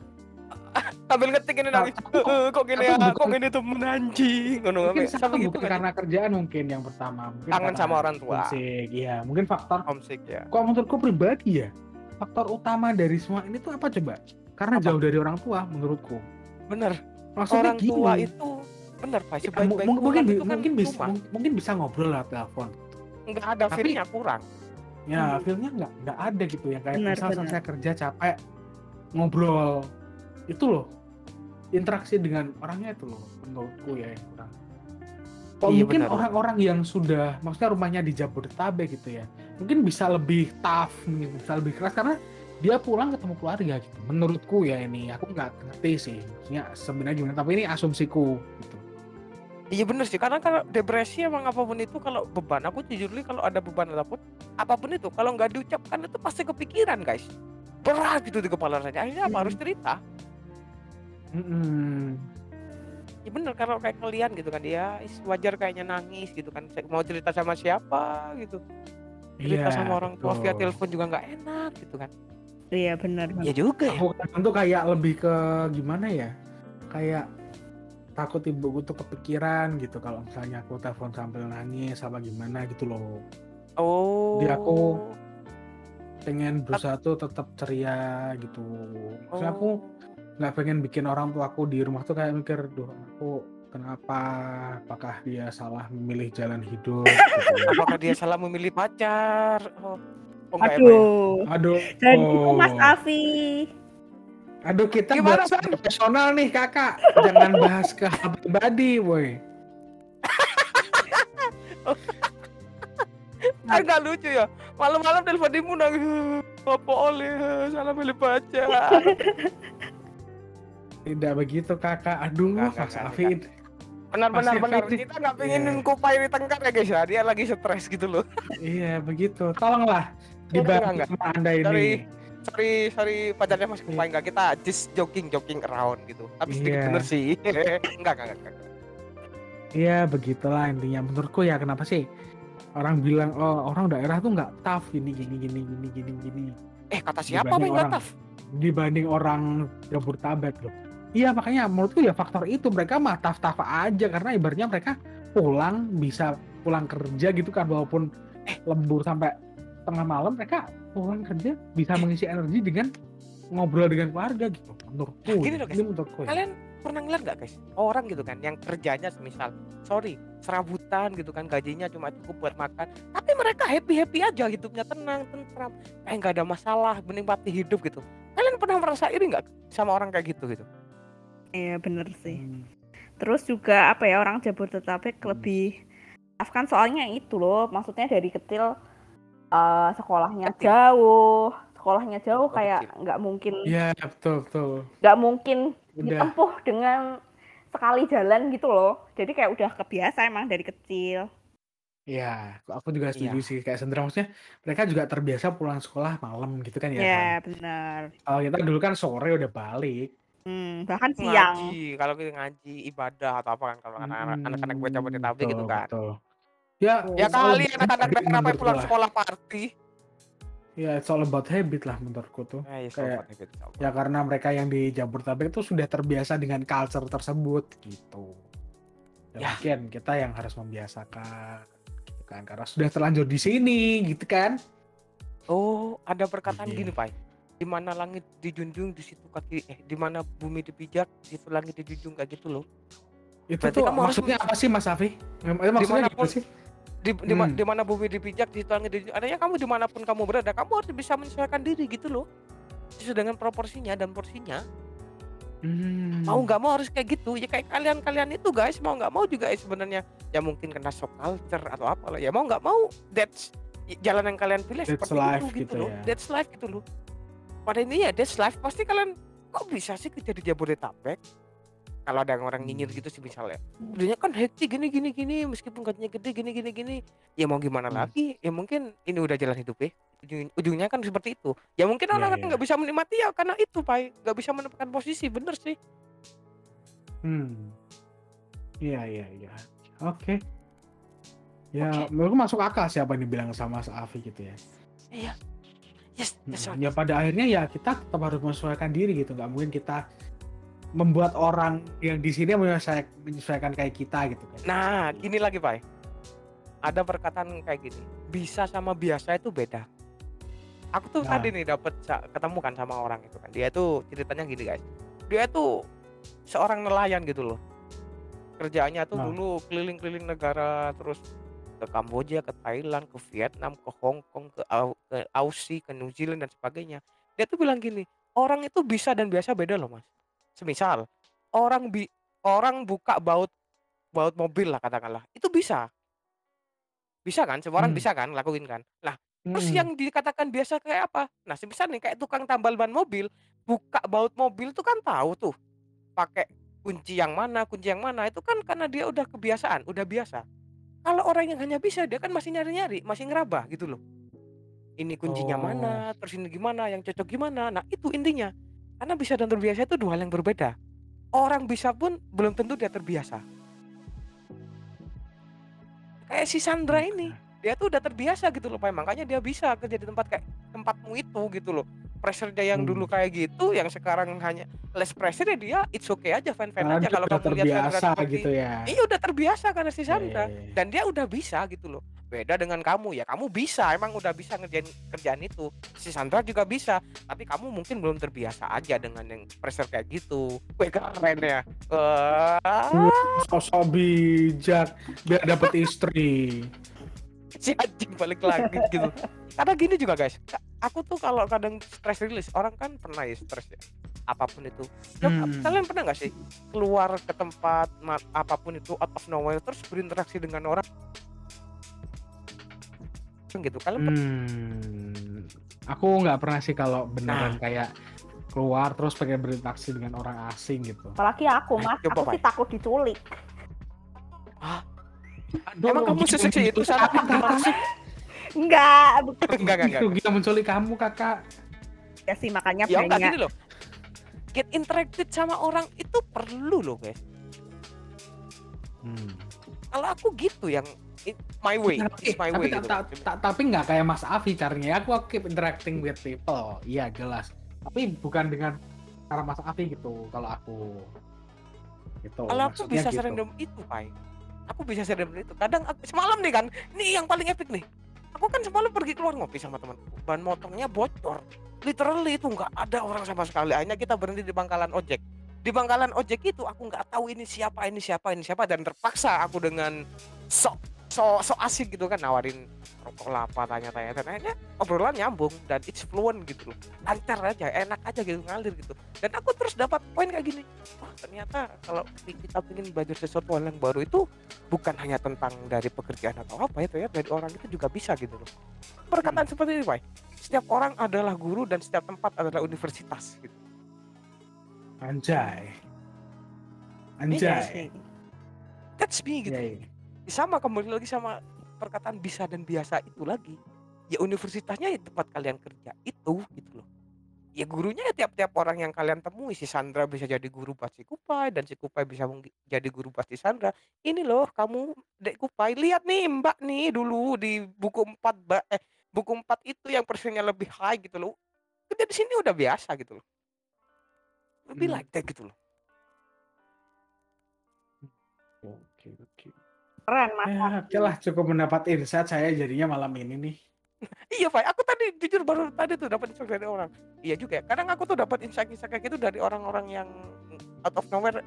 sambil ngetik ini nangis Aku- "Eh, kok gini aku ya? kok gini temen anjing. Ngono Mungkin gitu bukan kan karena kerjaan mungkin yang pertama. Mungkin Kangen karena sama orang tua. homesick. Iya, mungkin faktor homesick ya. Kok menurutku pribadi ya faktor utama dari semua ini tuh apa coba? Karena Apa? jauh dari orang tua menurutku. Bener. Maksudnya orang gini. tua itu bener Pak. Ya, mungkin itu kan mungkin bisa mungkin ngobrol lewat telepon. Nggak ada Tapi- feelnya kurang ya Hmm. feelnya nggak nggak ada gitu ya. Kayak Benar, misal benar. selesai kerja capek ngobrol itu loh. Interaksi dengan orangnya itu loh menurutku ya yang kurang. Kok Iya, mungkin orang-orang yang sudah maksudnya rumahnya di Jabodetabek gitu ya mungkin bisa lebih tough bisa lebih keras karena dia pulang ketemu keluarga gitu. Menurutku ya ini aku nggak ngerti sih maksudnya sebenarnya gimana tapi ini asumsiku gitu Iya bener sih, karena kalau depresi emang apa pun itu kalau beban, aku jujur nih kalau ada beban apa pun, apa pun itu kalau nggak diucapkan itu pasti kepikiran guys, berat gitu di kepala rasanya. Akhirnya apa? Harus cerita. Mm-mm. Ya bener. Kalau kayak kalian gitu kan dia is- wajar kayaknya nangis gitu kan. Mau cerita sama siapa gitu. Cerita Iya, sama orang tua via telepon juga nggak enak gitu kan. Iya benar. Iya juga ya. aku tuh kayak lebih ke gimana ya? Kayak takut ibuku tuh kepikiran gitu kalau misalnya aku telepon sambil nangis apa gimana gitu loh oh Jadi aku pengen berusaha tuh tetap ceria gitu Maksudnya aku Oh. nggak pengen bikin orang tua aku di rumah tuh kayak mikir duh aku kenapa apakah dia salah memilih jalan hidup gitu. apakah dia salah memilih pacar oh, oh emang ya? Aduh. aduh Dan itu Mas oh. Afi. Aduh kita Gimana, bahas profesional nih kakak. Jangan bahas ke hal pribadi kan nggak lucu ya. Malam-malam telepon ibu nangis. Apa oleh? Salah milih pacar tidak begitu kakak. Aduh nggak, Mas nggak, Afid. benar. Kita nggak pengenin Iya. kupai di tengkar ya guys ya. Dia lagi stres gitu loh. Iya begitu. Tolonglah dibantu sama anda ini sorry sorry pacarnya mas kupai nggak? Kita just joking joking around gitu. Tapi sedikit Iya. bener sih. Enggak enggak enggak, enggak. Iya begitulah intinya. Menurutku ya kenapa sih orang bilang oh orang daerah tuh nggak tough gini gini gini gini gini gini. Eh kata siapa yang nggak tough? dibanding orang Jabodetabek loh. Iya makanya menurutku ya faktor itu mereka mah tough tough aja. Karena ibaratnya mereka pulang bisa pulang kerja gitu kan walaupun eh. lembur sampai tengah malam mereka pulang kerja bisa mengisi energi dengan ngobrol dengan keluarga gitu menurutku Nah, gini ya. loh, guys. ini menurutku ya. kalian pernah ngeliat nggak guys orang gitu kan yang kerjanya semisal sorry serabutan gitu kan gajinya cuma cukup buat makan tapi mereka happy happy aja hidupnya tenang tentram kayak nggak ada masalah menikmati hidup gitu kalian pernah merasa iri nggak sama orang kayak gitu gitu Iya bener sih. Hmm. Terus juga apa ya orang Jabodetabek Hmm. lebih tough kan soalnya itu loh, maksudnya dari kecil eh, sekolahnya jauh, sekolahnya jauh Oh, kayak nggak mungkin Iya betul betul nggak mungkin udah ditempuh dengan sekali jalan gitu loh. Jadi kayak udah kebiasa emang dari kecil. Iya, aku juga setuju Iya. sih kayak Sandra maksudnya mereka juga terbiasa pulang sekolah malam gitu kan ya. Iya kan? benar. Kalau kita dulu kan sore udah balik. Hmm, bahkan siang. ngaji kalau kita ngaji ibadah atau apa kan kalau anak-anak anak-anak Hmm, tapi gitu kan betul. Ya, ya kali anak-anak kenapa pulang lah. sekolah party Ya, it's all about habit lah menurutku tuh. Eh, Kayak- habit. Ya karena mereka yang di Jabodetabek itu sudah terbiasa dengan culture tersebut gitu. Ya, Ya. mungkin kita yang harus membiasakan gitu kan karena sudah terlanjur di sini gitu kan. Oh, ada perkataan Iya. gini, Pak. Di mana langit dijunjung, di situ kaki eh di mana bumi dipijak, di situ langit dijunjung kayak gitu loh. Itu Berarti tuh kamu harus maksudnya apa sih Mas Afi? Eh, Maksudnya Dimanapun- gimana sih? Di di, Hmm. di mana bumi dipijak, di langit dijunjung. Adanya kamu di mana pun kamu berada, kamu harus bisa menyesuaikan diri gitu loh. Sesuai dengan proporsinya dan porsinya. Hmm. Mau nggak mau harus kayak gitu. Ya kayak kalian-kalian itu guys, mau nggak mau juga ya sebenarnya ya mungkin kena shock culture atau apa lah. Ya mau nggak mau that's jalan yang kalian pilih That's seperti life itu gitu, gitu loh. ya. That's life gitu loh. Pada intinya that's life. Pasti kalian kok bisa sih kerja di Jabodetabek? Kalau ada orang nyinyir Hmm. gitu sih misalnya. Dunia kan hektik gini gini gini meskipun gajinya gede gini gini gini. Ya mau gimana Hmm. lagi? Ya mungkin ini udah jalan hidup ya. Ujung- ujungnya kan seperti itu. Ya mungkin Iya, orang iya. nggak bisa menikmati ya karena itu, Pak. Nggak bisa menempatkan posisi, bener sih. Hmm. Iya iya iya. Oke. Ya Oke. menurutku masuk akal siapa yang dibilang sama Mas Afi gitu ya. Iya. Yes, yes, Hmm, Ya pada akhirnya ya kita tetap harus menyesuaikan diri gitu. Nggak mungkin kita membuat orang yang di sini menyesuaikan, menyesuaikan kayak kita gitu kan. Nah, gini lagi, Pak. Ada perkataan kayak gini. Bisa sama biasa itu beda. Aku tuh Nah. tadi nih dapat ketemu kan sama orang itu kan. Dia tuh ceritanya gini, guys. Dia tuh seorang nelayan gitu loh. Kerjaannya tuh Nah. dulu keliling-keliling negara terus ke Kamboja, ke Thailand, ke Vietnam, ke Hong Kong, ke, Au- ke Aussie, ke New Zealand dan sebagainya. Dia tuh bilang gini, orang itu bisa dan biasa beda loh, Mas. Semisal orang bi orang buka baut baut mobil lah katakanlah. Itu bisa. Bisa kan? Semua orang Hmm. bisa kan lakuin kan. Nah, Terus Hmm. yang dikatakan biasa kayak apa? Nah, semisal nih kayak tukang tambal ban mobil, buka baut mobil tuh kan tahu tuh pakai kunci yang mana, kunci yang mana itu kan karena dia udah kebiasaan, udah biasa. Kalau orang yang hanya bisa dia kan masih nyari-nyari, masih ngeraba gitu loh. Ini kuncinya Oh. mana, terus ini gimana, yang cocok gimana. Nah, itu intinya. Karena bisa dan terbiasa itu dua hal yang berbeda. Orang bisa pun belum tentu dia terbiasa. Kayak si Sandra ini, dia tuh udah terbiasa gitu loh, Pak. Makanya dia bisa kerja di tempat kayak tempatmu itu gitu loh. Pressure dia yang Hmm. dulu kayak gitu, yang sekarang hanya less pressure ya dia it's okay aja, fine-fine Karena aja kalau kamu lihat Sandra seperti gitu ya. Iya udah terbiasa karena si Sandra Iya, iya, iya. dan dia udah bisa gitu loh. Beda dengan kamu ya, kamu bisa emang udah bisa ngerjain kerjaan itu. Si Sandra juga bisa, tapi kamu mungkin belum terbiasa aja dengan yang pressure kayak gitu. Wih keren ya. Wah, Sosok bijak biar dapet istri. si anjing balik lagi gitu. Karena gini juga guys, aku tuh kalau kadang stress release, orang kan pernah ya stres ya. Apa pun itu. Hmm. Kalian pernah nggak sih keluar ke tempat apa pun itu out of nowhere terus berinteraksi dengan orang gitu. Kalian pernah Hmm. Aku nggak pernah sih kalau beneran kayak keluar terus pengen berinteraksi dengan orang asing gitu. Apalagi aku, Nah, Mas. coba, Aku sih takut diculik. Aduh, Emang kamu gitu- seseksi itu salah kakak. gimana sih? Enggak, Enggak, enggak, enggak. Itu gila menculik kamu kakak. ya sih makanya Ya enggak banyak. gini loh. Get interacted sama orang itu perlu loh, guys. Hmm. Kalau aku gitu yang it, my way, it's my way gitu. ta- ta- tapi nggak kayak Mas Afi caranya. Aku keep interacting with people. Iya jelas. Tapi bukan dengan cara Mas Afi gitu. Kalau aku gitu. Kalau aku bisa gitu. serandom itu, Pai. Aku bisa serandom itu. Kadang aku, semalam nih kan, ini yang paling epic nih. Aku kan semalam pergi keluar ngopi sama temanku. Ban motornya bocor. Literally itu nggak ada orang sama sekali. Akhirnya kita berhenti di bangkalan ojek. Di bangkalan ojek itu aku nggak tahu ini siapa, ini siapa, ini siapa dan terpaksa aku dengan sok so so asik gitu kan nawarin rokok lapa tanya-tanya. Dan akhirnya obrolan nyambung dan it's fluent gitu loh. Lancar aja enak aja gitu ngalir gitu. Dan aku terus dapat poin kayak gini. Wah ternyata kalau kita ingin belajar sesuatu hal yang baru itu bukan hanya tentang dari pekerjaan atau apa itu ya dari orang itu juga bisa gitu loh. Perkataan seperti ini Pak setiap orang adalah guru dan setiap tempat adalah universitas gitu. Anjay. Iya Anjay. sih. that's me gitu. Iya, iya. Sama kembali lagi sama perkataan bisa dan biasa itu lagi. Ya universitasnya ya tempat kalian kerja itu gitu loh. Ya gurunya ya tiap-tiap orang yang kalian temui. Si Sandra bisa jadi guru buat si Kupai dan si Kupai bisa jadi guru buat si Sandra. Ini loh kamu dek Kupai lihat nih mbak nih dulu di buku 4 ba- eh buku 4 itu yang persennya lebih high gitu loh. Kerja di sini udah biasa gitu loh. Lebih Hmm. like that gitu loh. Oke, oke. Keren, Mas. Ya, oke lah cukup mendapat insight saya jadinya malam ini nih. Iya Pak, aku tadi jujur baru tadi tuh dapat insight dari orang. Iya juga ya. Kadang aku tuh dapat insight-insight kayak gitu dari orang-orang yang out of nowhere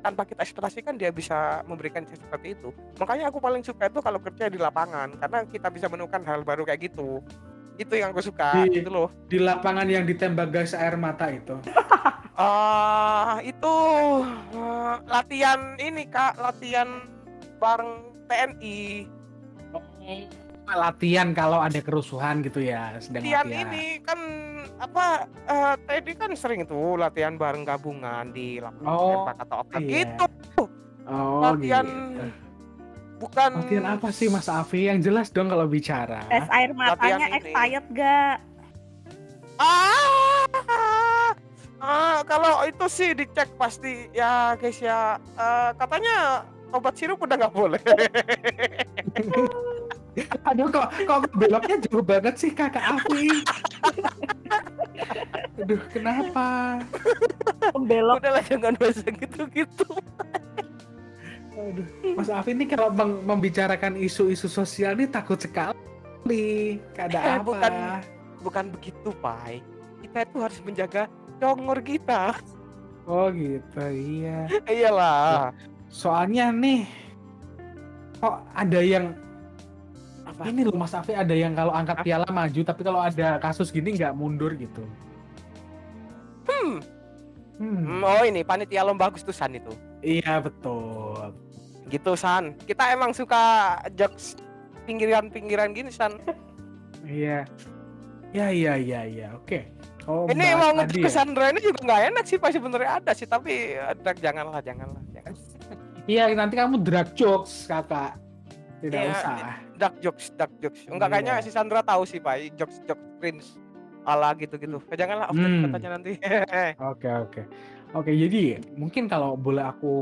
tanpa kita ekspektasikan dia bisa memberikan insight seperti itu. Makanya aku paling suka itu kalau kerja di lapangan karena kita bisa menemukan hal baru kayak gitu. Itu yang aku suka Di- gitu loh. Di lapangan yang ditembak gas air mata itu. Ah, itu eh, latihan ini Kak, latihan bareng TNI. Latihan kalau ada kerusuhan gitu ya, sedang latihan latihan. ini kan apa eh tadi kan sering tuh latihan bareng gabungan di lapangan Oh, tembak atau apa iya. gitu Oh, latihan gitu. bukan Latihan apa sih Mas Afi? Yang jelas dong kalau bicara. Tes air matanya expired gak? ah, ah kalau itu sih dicek pasti ya guys ya Eh, katanya obat sirup udah nggak boleh Aduh kok kok beloknya jauh banget sih Kakak Afi. Aduh, kenapa? Pembelok. udahlah jangan bahas gitu-gitu Aduh, Mas Afi ini kalau meng- membicarakan isu-isu sosial ini takut sekali. Ada Eh, apa? bukan. bukan begitu pai kita itu harus menjaga congor kita Oh gitu, iya. iyalah Soalnya nih, kok ada yang apa ini loh Mas Afi ada yang kalau angkat piala maju, tapi kalau ada kasus gini nggak mundur gitu. hmm Hmm. Hmm, oh ini panitia lomba Agustusan itu. Iya betul. Gitu San. Kita emang suka jokes pinggiran-pinggiran gini San. Iya. Ya iya iya iya. Oke. Kalau ini mau tadi ngecek ya. ke Sandra ini juga nggak enak sih pak sebenarnya ada sih tapi ada janganlah janganlah jangan Iya, nanti kamu drag jokes, Kakak. Tidak Iya, usah. dark jokes dark jokes enggak Iya. kayaknya si Sandra tahu sih pak jokes jokes cringe ala gitu gitu janganlah off Hmm. katanya nanti Oke, oke. Oke, jadi mungkin kalau boleh aku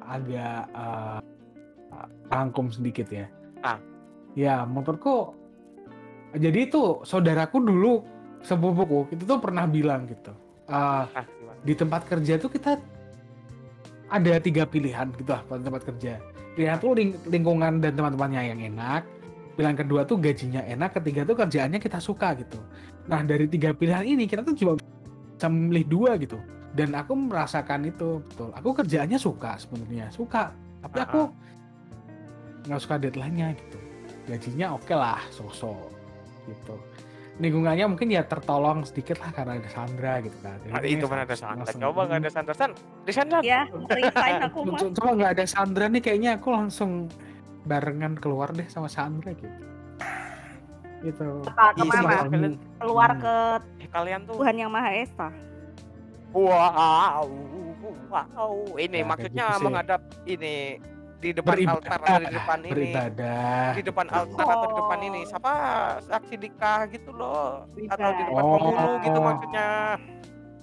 agak eh, rangkum sedikit ya. Ah. Ya, menurutku jadi itu saudaraku dulu sepupuku itu tuh pernah bilang gitu. eh, ah, di tempat kerja tuh kita ada tiga pilihan gitu lah pada tempat kerja. Pilihan tuh ling- lingkungan dan teman-temannya yang enak. Pilihan kedua tuh gajinya enak. Ketiga tuh kerjaannya kita suka gitu. Nah dari tiga pilihan ini kita tuh cuma bisa memilih dua gitu. Dan aku merasakan itu betul. Aku kerjaannya suka sebenarnya suka. Tapi aku nggak suka deadline-nya gitu. Gajinya oke lah, sosok gitu. Lingkungannya mungkin ya tertolong sedikit lah karena ada Sandra gitu kan. Jadi Ah, kayaknya itu mana ada Sandra langsung- coba nggak ada Sandra San di Sandra Ya, resign aku mah. Co- Coba nggak ada Sandra nih kayaknya aku langsung barengan keluar deh sama Sandra gitu. Gitu. Ke- Itu ke mana? bakal- Kalian- Keluar Hmm. ke eh, kalian tuh Tuhan yang Maha Esa. wow wow ini Ya, maksudnya gitu menghadap ini di depan Beribadah, altar atau di depan ini beribadah. di depan altar atau di depan ini Oh. siapa saksi nikah gitu loh atau di depan Oh. penghulu gitu maksudnya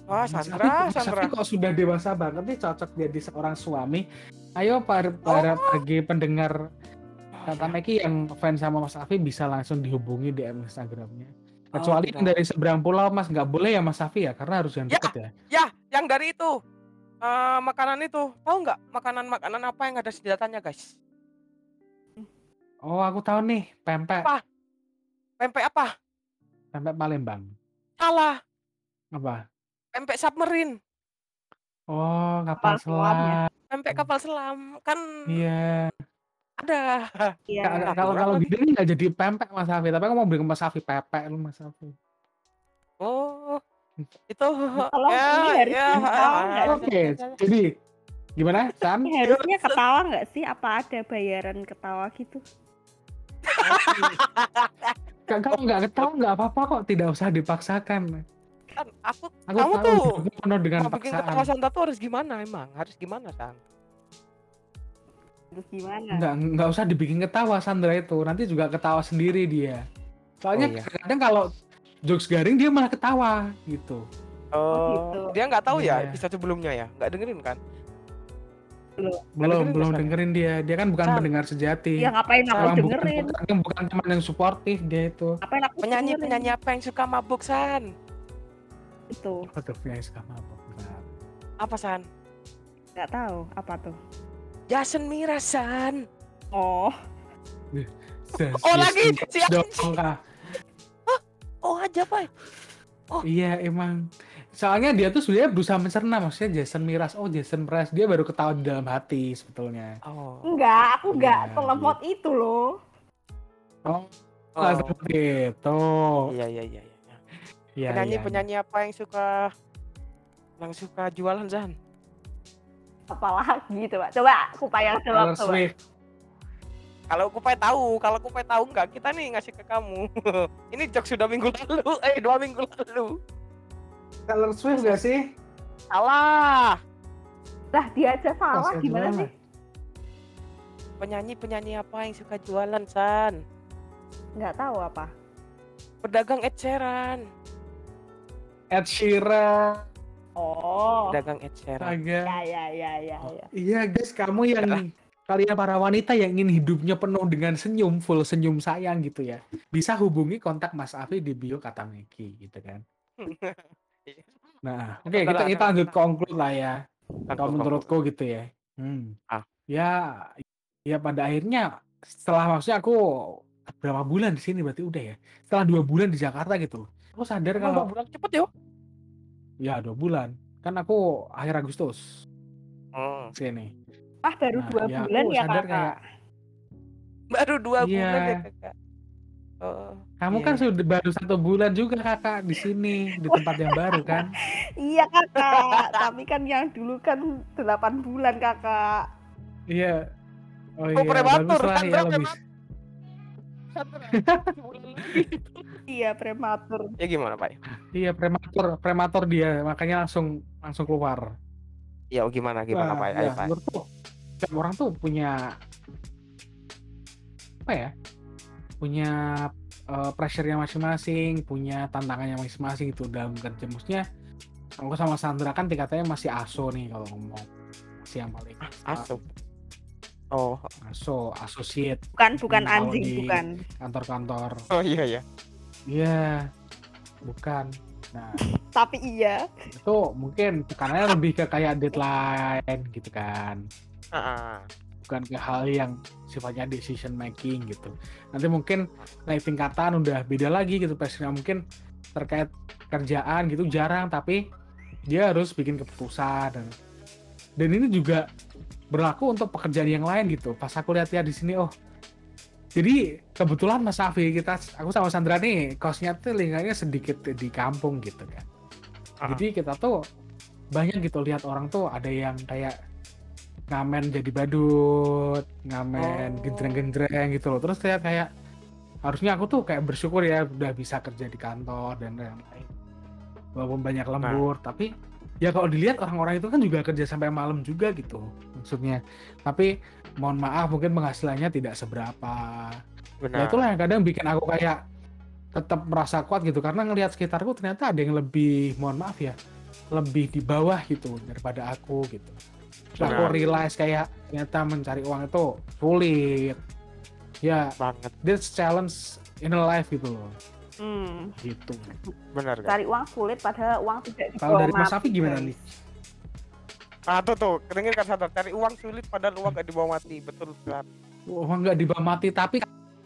wah Sandra Mas Sandra Afif kok sudah dewasa banget nih cocok jadi seorang suami. Ayo para, para Oh. bagi pendengar kata Meki yang fans sama Mas Afi bisa langsung dihubungi DM Instagramnya. Kecuali Oh, yang dari seberang pulau Mas nggak boleh ya Mas Afi ya karena harus yang Ya. dekat ya. ya yang dari itu eh, makanan itu tahu nggak makanan-makanan apa yang ada senjatanya guys Oh aku tahu nih pempek Apa? pempek apa pempek Palembang. salah Apa? pempek submarine Oh kapal selam ya? selam. pempek kapal selam kan Iya. ada Iya. Ka- Kalau kalau gitu ini nggak jadi pempek Mas Afi, tapi aku mau beli ke Mas Afi pepek lu Mas Afi. oh itu Kalau ya ini harus ya ya, Oke, jadi gimana San? Ini harusnya ketawa nggak sih? Apa ada bayaran ketawa gitu? Ka- Kalau nggak ketawa nggak apa-apa kok, tidak usah dipaksakan. kan aku Aku Kamu tahu tuh penuh dengan mau bikin paksaan. ketawa Santa tuh harus gimana emang harus gimana San Terus gimana? Nggak nggak usah dibikin ketawa Sandra itu, nanti juga ketawa sendiri dia. Soalnya Oh, iya. kadang kalau jokes garing dia malah ketawa gitu. oh gitu. dia nggak tahu ya Iya. episode sebelumnya ya nggak dengerin kan Belum dengerin belum dengerin dia, dia kan bukan San. pendengar sejati. Ya ngapain aku Orang bukan, dengerin? bukan, bukan teman yang suportif dia itu. Ngapain aku penyanyi dengerin? penyanyi apa yang suka mabuk San Itu Apa tuh yang suka mabok? Bentar. apa San nggak tahu apa tuh. Jason Mira San Oh, Oh, lagi? Si anjing. Oh aja pak Iya emang. Soalnya dia tuh sebenarnya berusaha mencerna maksudnya Jason Miras. Oh Jason Miras dia baru ketawa di dalam hati sebetulnya. oh enggak, aku enggak Iya, selemot itu loh. Oh, Oh. nggak seperti itu. iya iya iya iya Iya, penyanyi iya, penyanyi apa yang suka yang suka jualan San Apalagi coba, coba aku payah iya. jawab Taylor coba. Swift. Kalau Kupai tahu kalau Kupai tahu nggak kita nih ngasih ke kamu ini jok sudah minggu lalu eh dua minggu lalu Taylor Swift gak sih? salah Lah dia aja salah Kasian gimana banget. sih? penyanyi penyanyi apa yang suka jualan San Nggak tahu apa. pedagang eceran Ed Sheeran. Oh. pedagang eceran Astaga. Ya ya ya ya ya. Iya guys, kamu yang kalian para wanita yang ingin hidupnya penuh dengan senyum, full senyum sayang gitu ya. Bisa hubungi kontak Mas Afi di bio kata Meki gitu kan. Nah, oke kita kita lanjut conclude lah ya. Kalau menurutku gitu ya. Hmm. Ah. Ya, ya pada akhirnya setelah maksudnya aku berapa bulan di sini berarti udah ya. Setelah dua bulan di Jakarta gitu, aku sadar kalau dua bulan cepet yo ya dua bulan kan aku akhir Agustus Hmm. sini. Ah baru Nah, dua ya bulan ya kakak. kayak baru dua Iya. bulan ya kakak oh kamu Iya, kan sudah baru satu bulan juga kakak di sini di tempat yang baru kan. Iya kakak. Tapi kan yang dulu kan delapan bulan kakak. Iya. Oh Oh, iya, prematur, kan ya lebih. Iya prematur. Ya gimana Pak? Iya prematur, prematur dia makanya langsung langsung keluar. Ya gimana gimana Wah, Pak? ya, Pak. menurutku setiap orang tuh punya apa ya? Punya eh, pressure-nya masing-masing, punya tantangannya masing-masing itu dalam kerja. Maksudnya aku sama Sandra kan tingkatannya masih aso nih kalau ngomong masih yang paling Asup. Oh, aso associate Bukan bukan anjing, bukan. kantor-kantor oh iya ya. iya bukan nah Tapi iya. itu mungkin tekanannya lebih ke kayak deadline gitu kan Heeh. bukan ke hal yang sifatnya decision making gitu nanti mungkin naik tingkatan udah beda lagi gitu pressure mungkin terkait kerjaan gitu jarang tapi dia harus bikin keputusan dan dan ini juga berlaku untuk pekerjaan yang lain gitu pas aku lihat-lihat di sini oh jadi kebetulan Mas Afi kita aku sama Sandra nih kosnya tuh lingkungannya sedikit di kampung gitu kan Ah. jadi kita tuh banyak gitu lihat orang tuh ada yang kayak ngamen jadi badut, ngamen Oh. gendreng-gendreng gitu loh. Terus kayak kayak harusnya aku tuh kayak bersyukur ya udah bisa kerja di kantor dan lain-lain. Walaupun banyak lembur, tapi ya kalau dilihat orang-orang itu kan juga kerja sampai malam juga gitu maksudnya. Tapi mohon maaf mungkin penghasilannya tidak seberapa. Ya Benar. itulah yang kadang bikin aku kayak tetap merasa kuat gitu karena ngelihat sekitarku ternyata ada yang lebih mohon maaf ya lebih di bawah gitu daripada aku gitu. Terus aku Benar. realize kayak ternyata mencari uang itu sulit. Ya, banget this challenge in a life gitu loh. Hmm. Gitu. benar kan Cari uang sulit padahal uang tidak Kalau dari Mas gimana nih? Ah tuh tuh dengar kan sadar cari uang sulit padahal uang gak dibawa mati betul kan Uang nggak dibawa mati tapi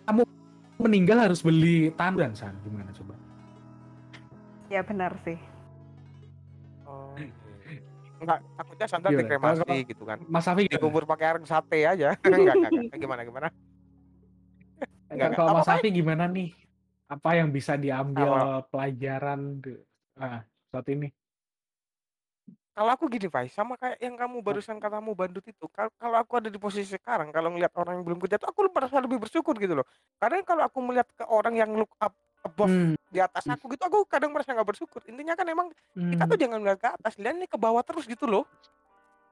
kamu meninggal harus beli tanduran san gimana coba? Ya benar sih. oh. enggak takutnya sandal Gimana? dikremasi Kalau- gitu kan Mas Safi gimana? dikubur pakai air sate aja enggak, enggak, enggak. gimana gimana enggak, enggak. Kalau Apa, Mas? Safi gimana nih? Apa yang bisa diambil pelajaran di- ah, saat ini? Kalau aku gini Pak sama kayak yang kamu barusan katamu bandut itu kal- kalau aku ada di posisi sekarang kalau ngeliat orang yang belum kerja tuh aku merasa lebih bersyukur gitu loh. Kadang kalau aku melihat ke orang yang look up above Hmm, di atas aku gitu aku kadang merasa nggak bersyukur. Intinya kan emang kita tuh hmm. jangan lihat ke atas lihat nih ke bawah terus gitu loh.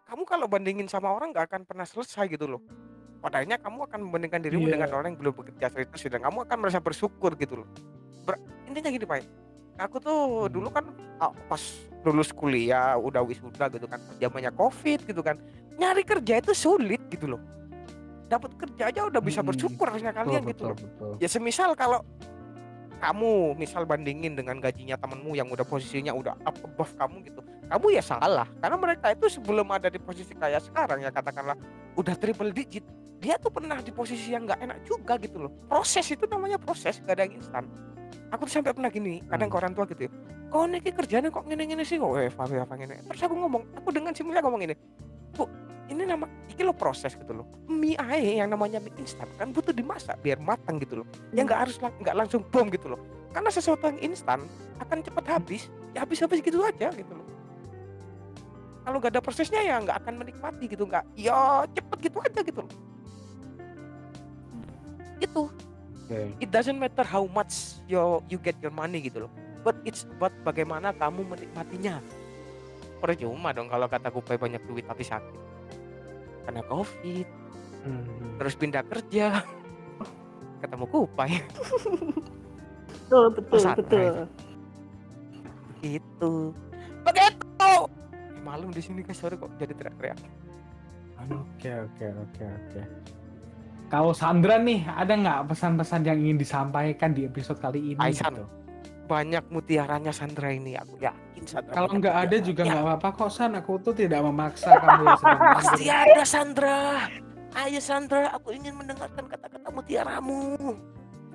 Kamu kalau bandingin sama orang nggak akan pernah selesai gitu loh. Padahal kamu akan membandingkan dirimu Iya. dengan orang yang belum bekerja serius dan kamu akan merasa bersyukur gitu loh. Ber- intinya gini pak aku tuh dulu kan pas lulus kuliah udah wisuda gitu kan zamannya covid gitu kan nyari kerja itu sulit gitu loh dapat kerja aja udah bisa Hmm. bersyukur harusnya kalian Betul, gitu betul, loh betul. ya semisal kalau kamu misal bandingin dengan gajinya temenmu yang udah posisinya udah up above kamu gitu kamu ya salah karena mereka itu sebelum ada di posisi kayak sekarang ya katakanlah udah triple digit dia tuh pernah di posisi yang nggak enak juga gitu loh. Proses itu namanya proses gak ada yang instan. Aku tuh sampai pernah gini kadang ke Hmm. orang tua gitu ya kok nih kerjanya kok gini-gini sih? Kok eh Fabi apa gini terus aku ngomong aku dengan si Mulia ngomong ini bu ini nama iki lo proses gitu loh. Mie ae yang namanya mie instan kan butuh dimasak biar matang gitu loh. Ya nggak harus lang- nggak langsung bom gitu loh. Karena sesuatu yang instan akan cepat habis ya habis habis gitu aja gitu loh. Kalau nggak ada prosesnya ya nggak akan menikmati gitu nggak ya cepet gitu aja gitu loh itu Oke. it doesn't matter how much you you get your money gitu loh. But it's about bagaimana kamu menikmatinya. Percuma dong kalau kata kupai banyak duit tapi sakit. Karena covid. Hmm. terus pindah kerja. Ketemu kupai Betul betul Pesan, betul. gitu begitu. Eh, malam di sini kan sore kok jadi teriak-teriak. Oke oke oke oke. Kalau Sandra nih ada nggak pesan-pesan yang ingin disampaikan di episode kali ini? Aisan. gitu? banyak mutiaranya Sandra ini aku yakin Sandra Kalau nggak ada juga Ya, nggak apa-apa kok San. Aku tuh tidak memaksa kamu pasti ada Sandra ayo Sandra aku ingin mendengarkan kata-kata mutiaramu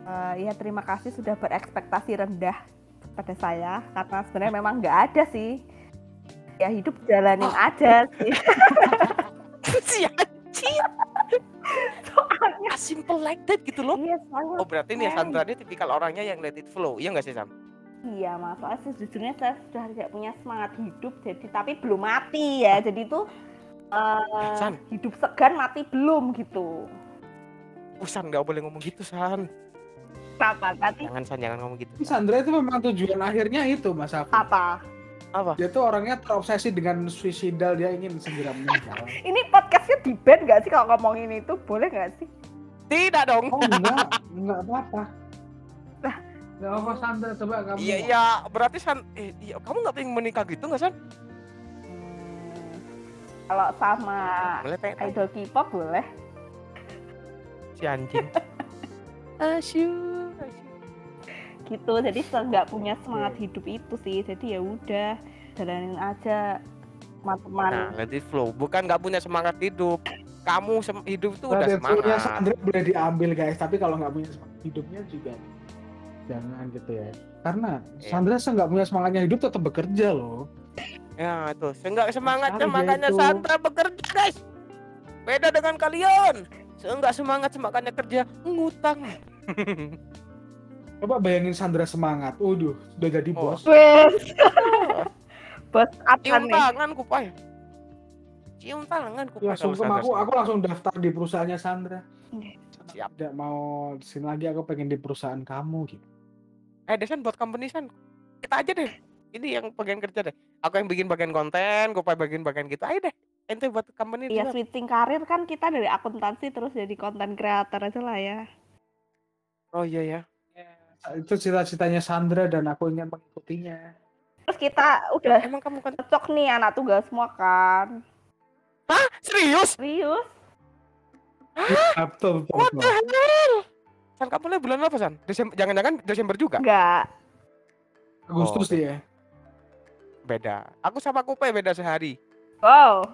Eh, ya terima kasih sudah berekspektasi rendah pada saya karena sebenarnya memang nggak ada sih. Ya hidup jalanin Oh. aja sih. si Soalnya as simple like that gitu loh iya soalnya oh berarti nih Sandra ini tipikal orangnya yang let it flow iya nggak sih Sam Iya, mas. Soalnya sejujurnya saya sudah tidak punya semangat hidup, jadi tapi belum mati ya. Jadi itu eh, San hidup segan mati belum gitu. oh, San nggak boleh ngomong gitu San Kenapa? Nanti Jangan San, jangan ngomong gitu. Sandra itu memang tujuan akhirnya itu Mas Afi. apa? Apa? Dia tuh orangnya terobsesi dengan suicidal, dia ingin segera meninggal. Ini podcastnya di band nggak sih kalau ngomongin itu? Boleh nggak sih? Tidak dong. Oh enggak, enggak apa-apa. Lah. Enggak apa Sandra, coba kamu. Iya iya, berarti San, eh, iya, kamu nggak pengen menikah gitu nggak San? Hmm, kalau sama Boleh tanya. idol K-pop boleh. si anjing. Asyik. Gitu. Jadi nggak punya semangat hidup itu sih. Jadi ya udah jalanin aja Nah, teman-teman. let it flow. Bukan nggak punya semangat hidup. Kamu sem- hidup itu udah Punya semangat. Sandra boleh diambil guys, tapi kalau nggak punya semangat hidupnya juga jangan gitu ya. Karena Iya. Sandra nggak punya semangatnya hidup tetap bekerja loh. Ya itu, seenggak semangatnya makanya itu. Sandra bekerja guys. Beda dengan kalian. Seenggak semangat semangatnya kerja ngutang. Coba bayangin Sandra semangat, waduh, sudah jadi Oh. bos. Bos. Bos apa nih? tangan kupai. Cium tangan kupai. Langsung ke aku, aku langsung daftar di perusahaannya Sandra. Siap. Tidak mau di sini lagi, aku pengen di perusahaan kamu gitu. Eh Desan buat company San. Kita aja deh. Ini yang bagian kerja deh. Aku yang bikin bagian konten, kupai bagian bagian gitu. Ayo deh. Ente buat company Iya switching karir kan kita dari akuntansi terus jadi konten kreator aja lah ya. Oh iya ya. Itu cita-citanya Sandra dan aku ingin mengikutinya. Terus kita udah Emang kamu kan cocok nih anak tunggal semua kan. Serius? Serius? Ah, betul, betul, What the hell? San kamu mulai bulan apa San? Desember, jangan-jangan Desember juga? Enggak. Agustus Oh, sih ya. Beda. Aku sama Kupai beda sehari. Wow.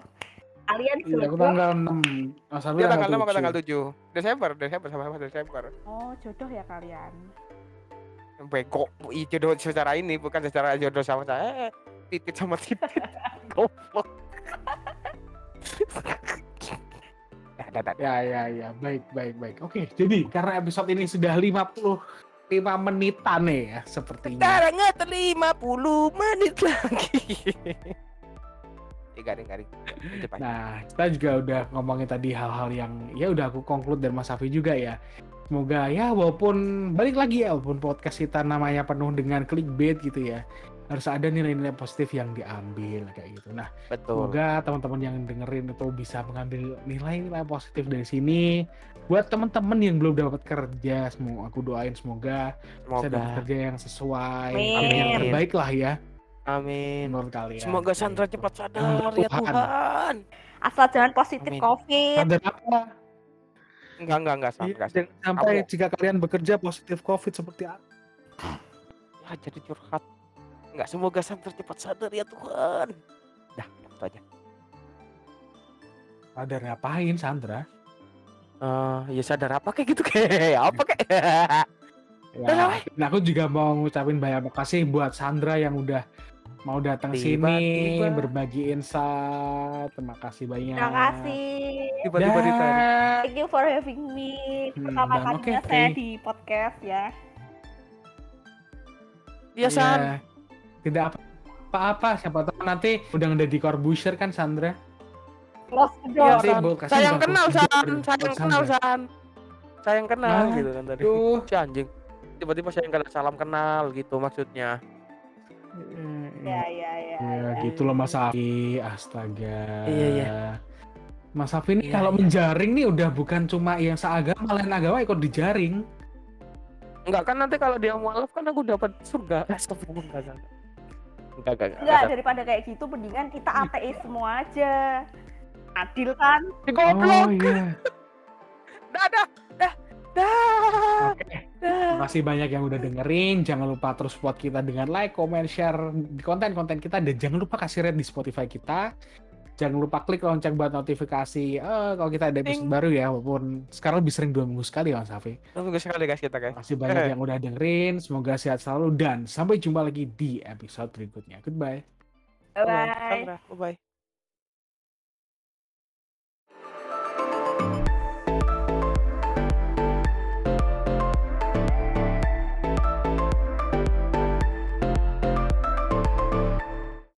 Kalian Iya, aku tanggal 6. Mas Dia tanggal 6 tujuh. atau tanggal 7 Desember, Desember sama sama Desember. Oh, jodoh ya kalian. Bego, Ih, jodoh secara ini bukan secara jodoh sama saya. Eh, titit sama titit. Goblok. Ya. Ya, ya. Baik, baik, baik. Oke, jadi karena episode ini sudah 55 menitan nih ya, sepertinya. Sekarang ngeter 50 menit lagi. Ya, garing, garing. Nah, kita juga udah ngomongin tadi hal-hal yang ya udah aku conclude dan Mas Safi juga ya. Semoga ya walaupun balik lagi ya walaupun podcast kita namanya penuh dengan clickbait gitu ya. Harus ada nilai-nilai positif yang diambil kayak gitu. Nah, Betul. semoga teman-teman yang dengerin itu bisa mengambil nilai-nilai positif dari sini. Buat teman-teman yang belum dapat kerja, semoga aku doain semoga, bisa dapat Semoga. kerja yang sesuai, Amin. dan yang terbaik lah ya Amin. menurut kalian. Semoga Sandra Gitu. cepat sadar Menurut ya Tuhan. Tuhan. Asal jangan positif Amin. COVID. Sadar apa? Enggak, enggak, enggak, Sam, Iya, sampai Kamu- jika kalian bekerja positif COVID seperti apa? Ya, jadi curhat. Enggak, semoga Sandra cepat sadar ya Tuhan. Dah, itu aja. Sadar ngapain Sandra? Eh, ya sadar apa kayak gitu kayak apa kayak. Ya, Udah, nah aku juga mau ngucapin banyak makasih buat Sandra yang udah mau datang sini Tiba-tiba. berbagi insight. Terima kasih banyak. Terima kasih. Tiba-tiba ditarik. Thank you for having me. Hmm, Pertama dan kalinya oke, saya oke. di podcast ya. Iya, San. Iya. Tidak apa-apa, siapa tahu nanti udah ada di Corbusier kan Sandra. Iya, door. Bolkasnya Sayang bakal kenal, San. Sandra. kenal, San. Sayang kenal Nah, gitu kan tadi. Tuh. Si anjing. Tiba-tiba sayang kenal salam kenal gitu maksudnya. Ya, ya, ya. Ya gitu loh Mas Safi, astaga. Iya, iya. Mas Safi ini Iya, kalau iya. menjaring nih udah bukan cuma yang seagama, lain agama ikut dijaring. Enggak kan nanti kalau dia mualaf kan aku dapat surga. Astagfirullah enggak enggak. Enggak enggak. Enggak, daripada kayak gitu mendingan kita ateis semua aja. Adil kan? Goblok. Oh iya. Dah dah dah dah. Makasih banyak yang udah dengerin. Jangan lupa terus support kita dengan like, comment, share di konten-konten kita dan jangan lupa kasih rate di Spotify kita. Jangan lupa klik lonceng buat notifikasi eh, kalau kita ada episode Ting. baru ya, walaupun sekarang lebih sering dua minggu sekali ya Mas Safi. Tunggu sekali guys kita guys. Makasih banyak Eh. yang udah dengerin. Semoga sehat selalu dan sampai jumpa lagi di episode berikutnya. Goodbye. Bye. Bye. Bye.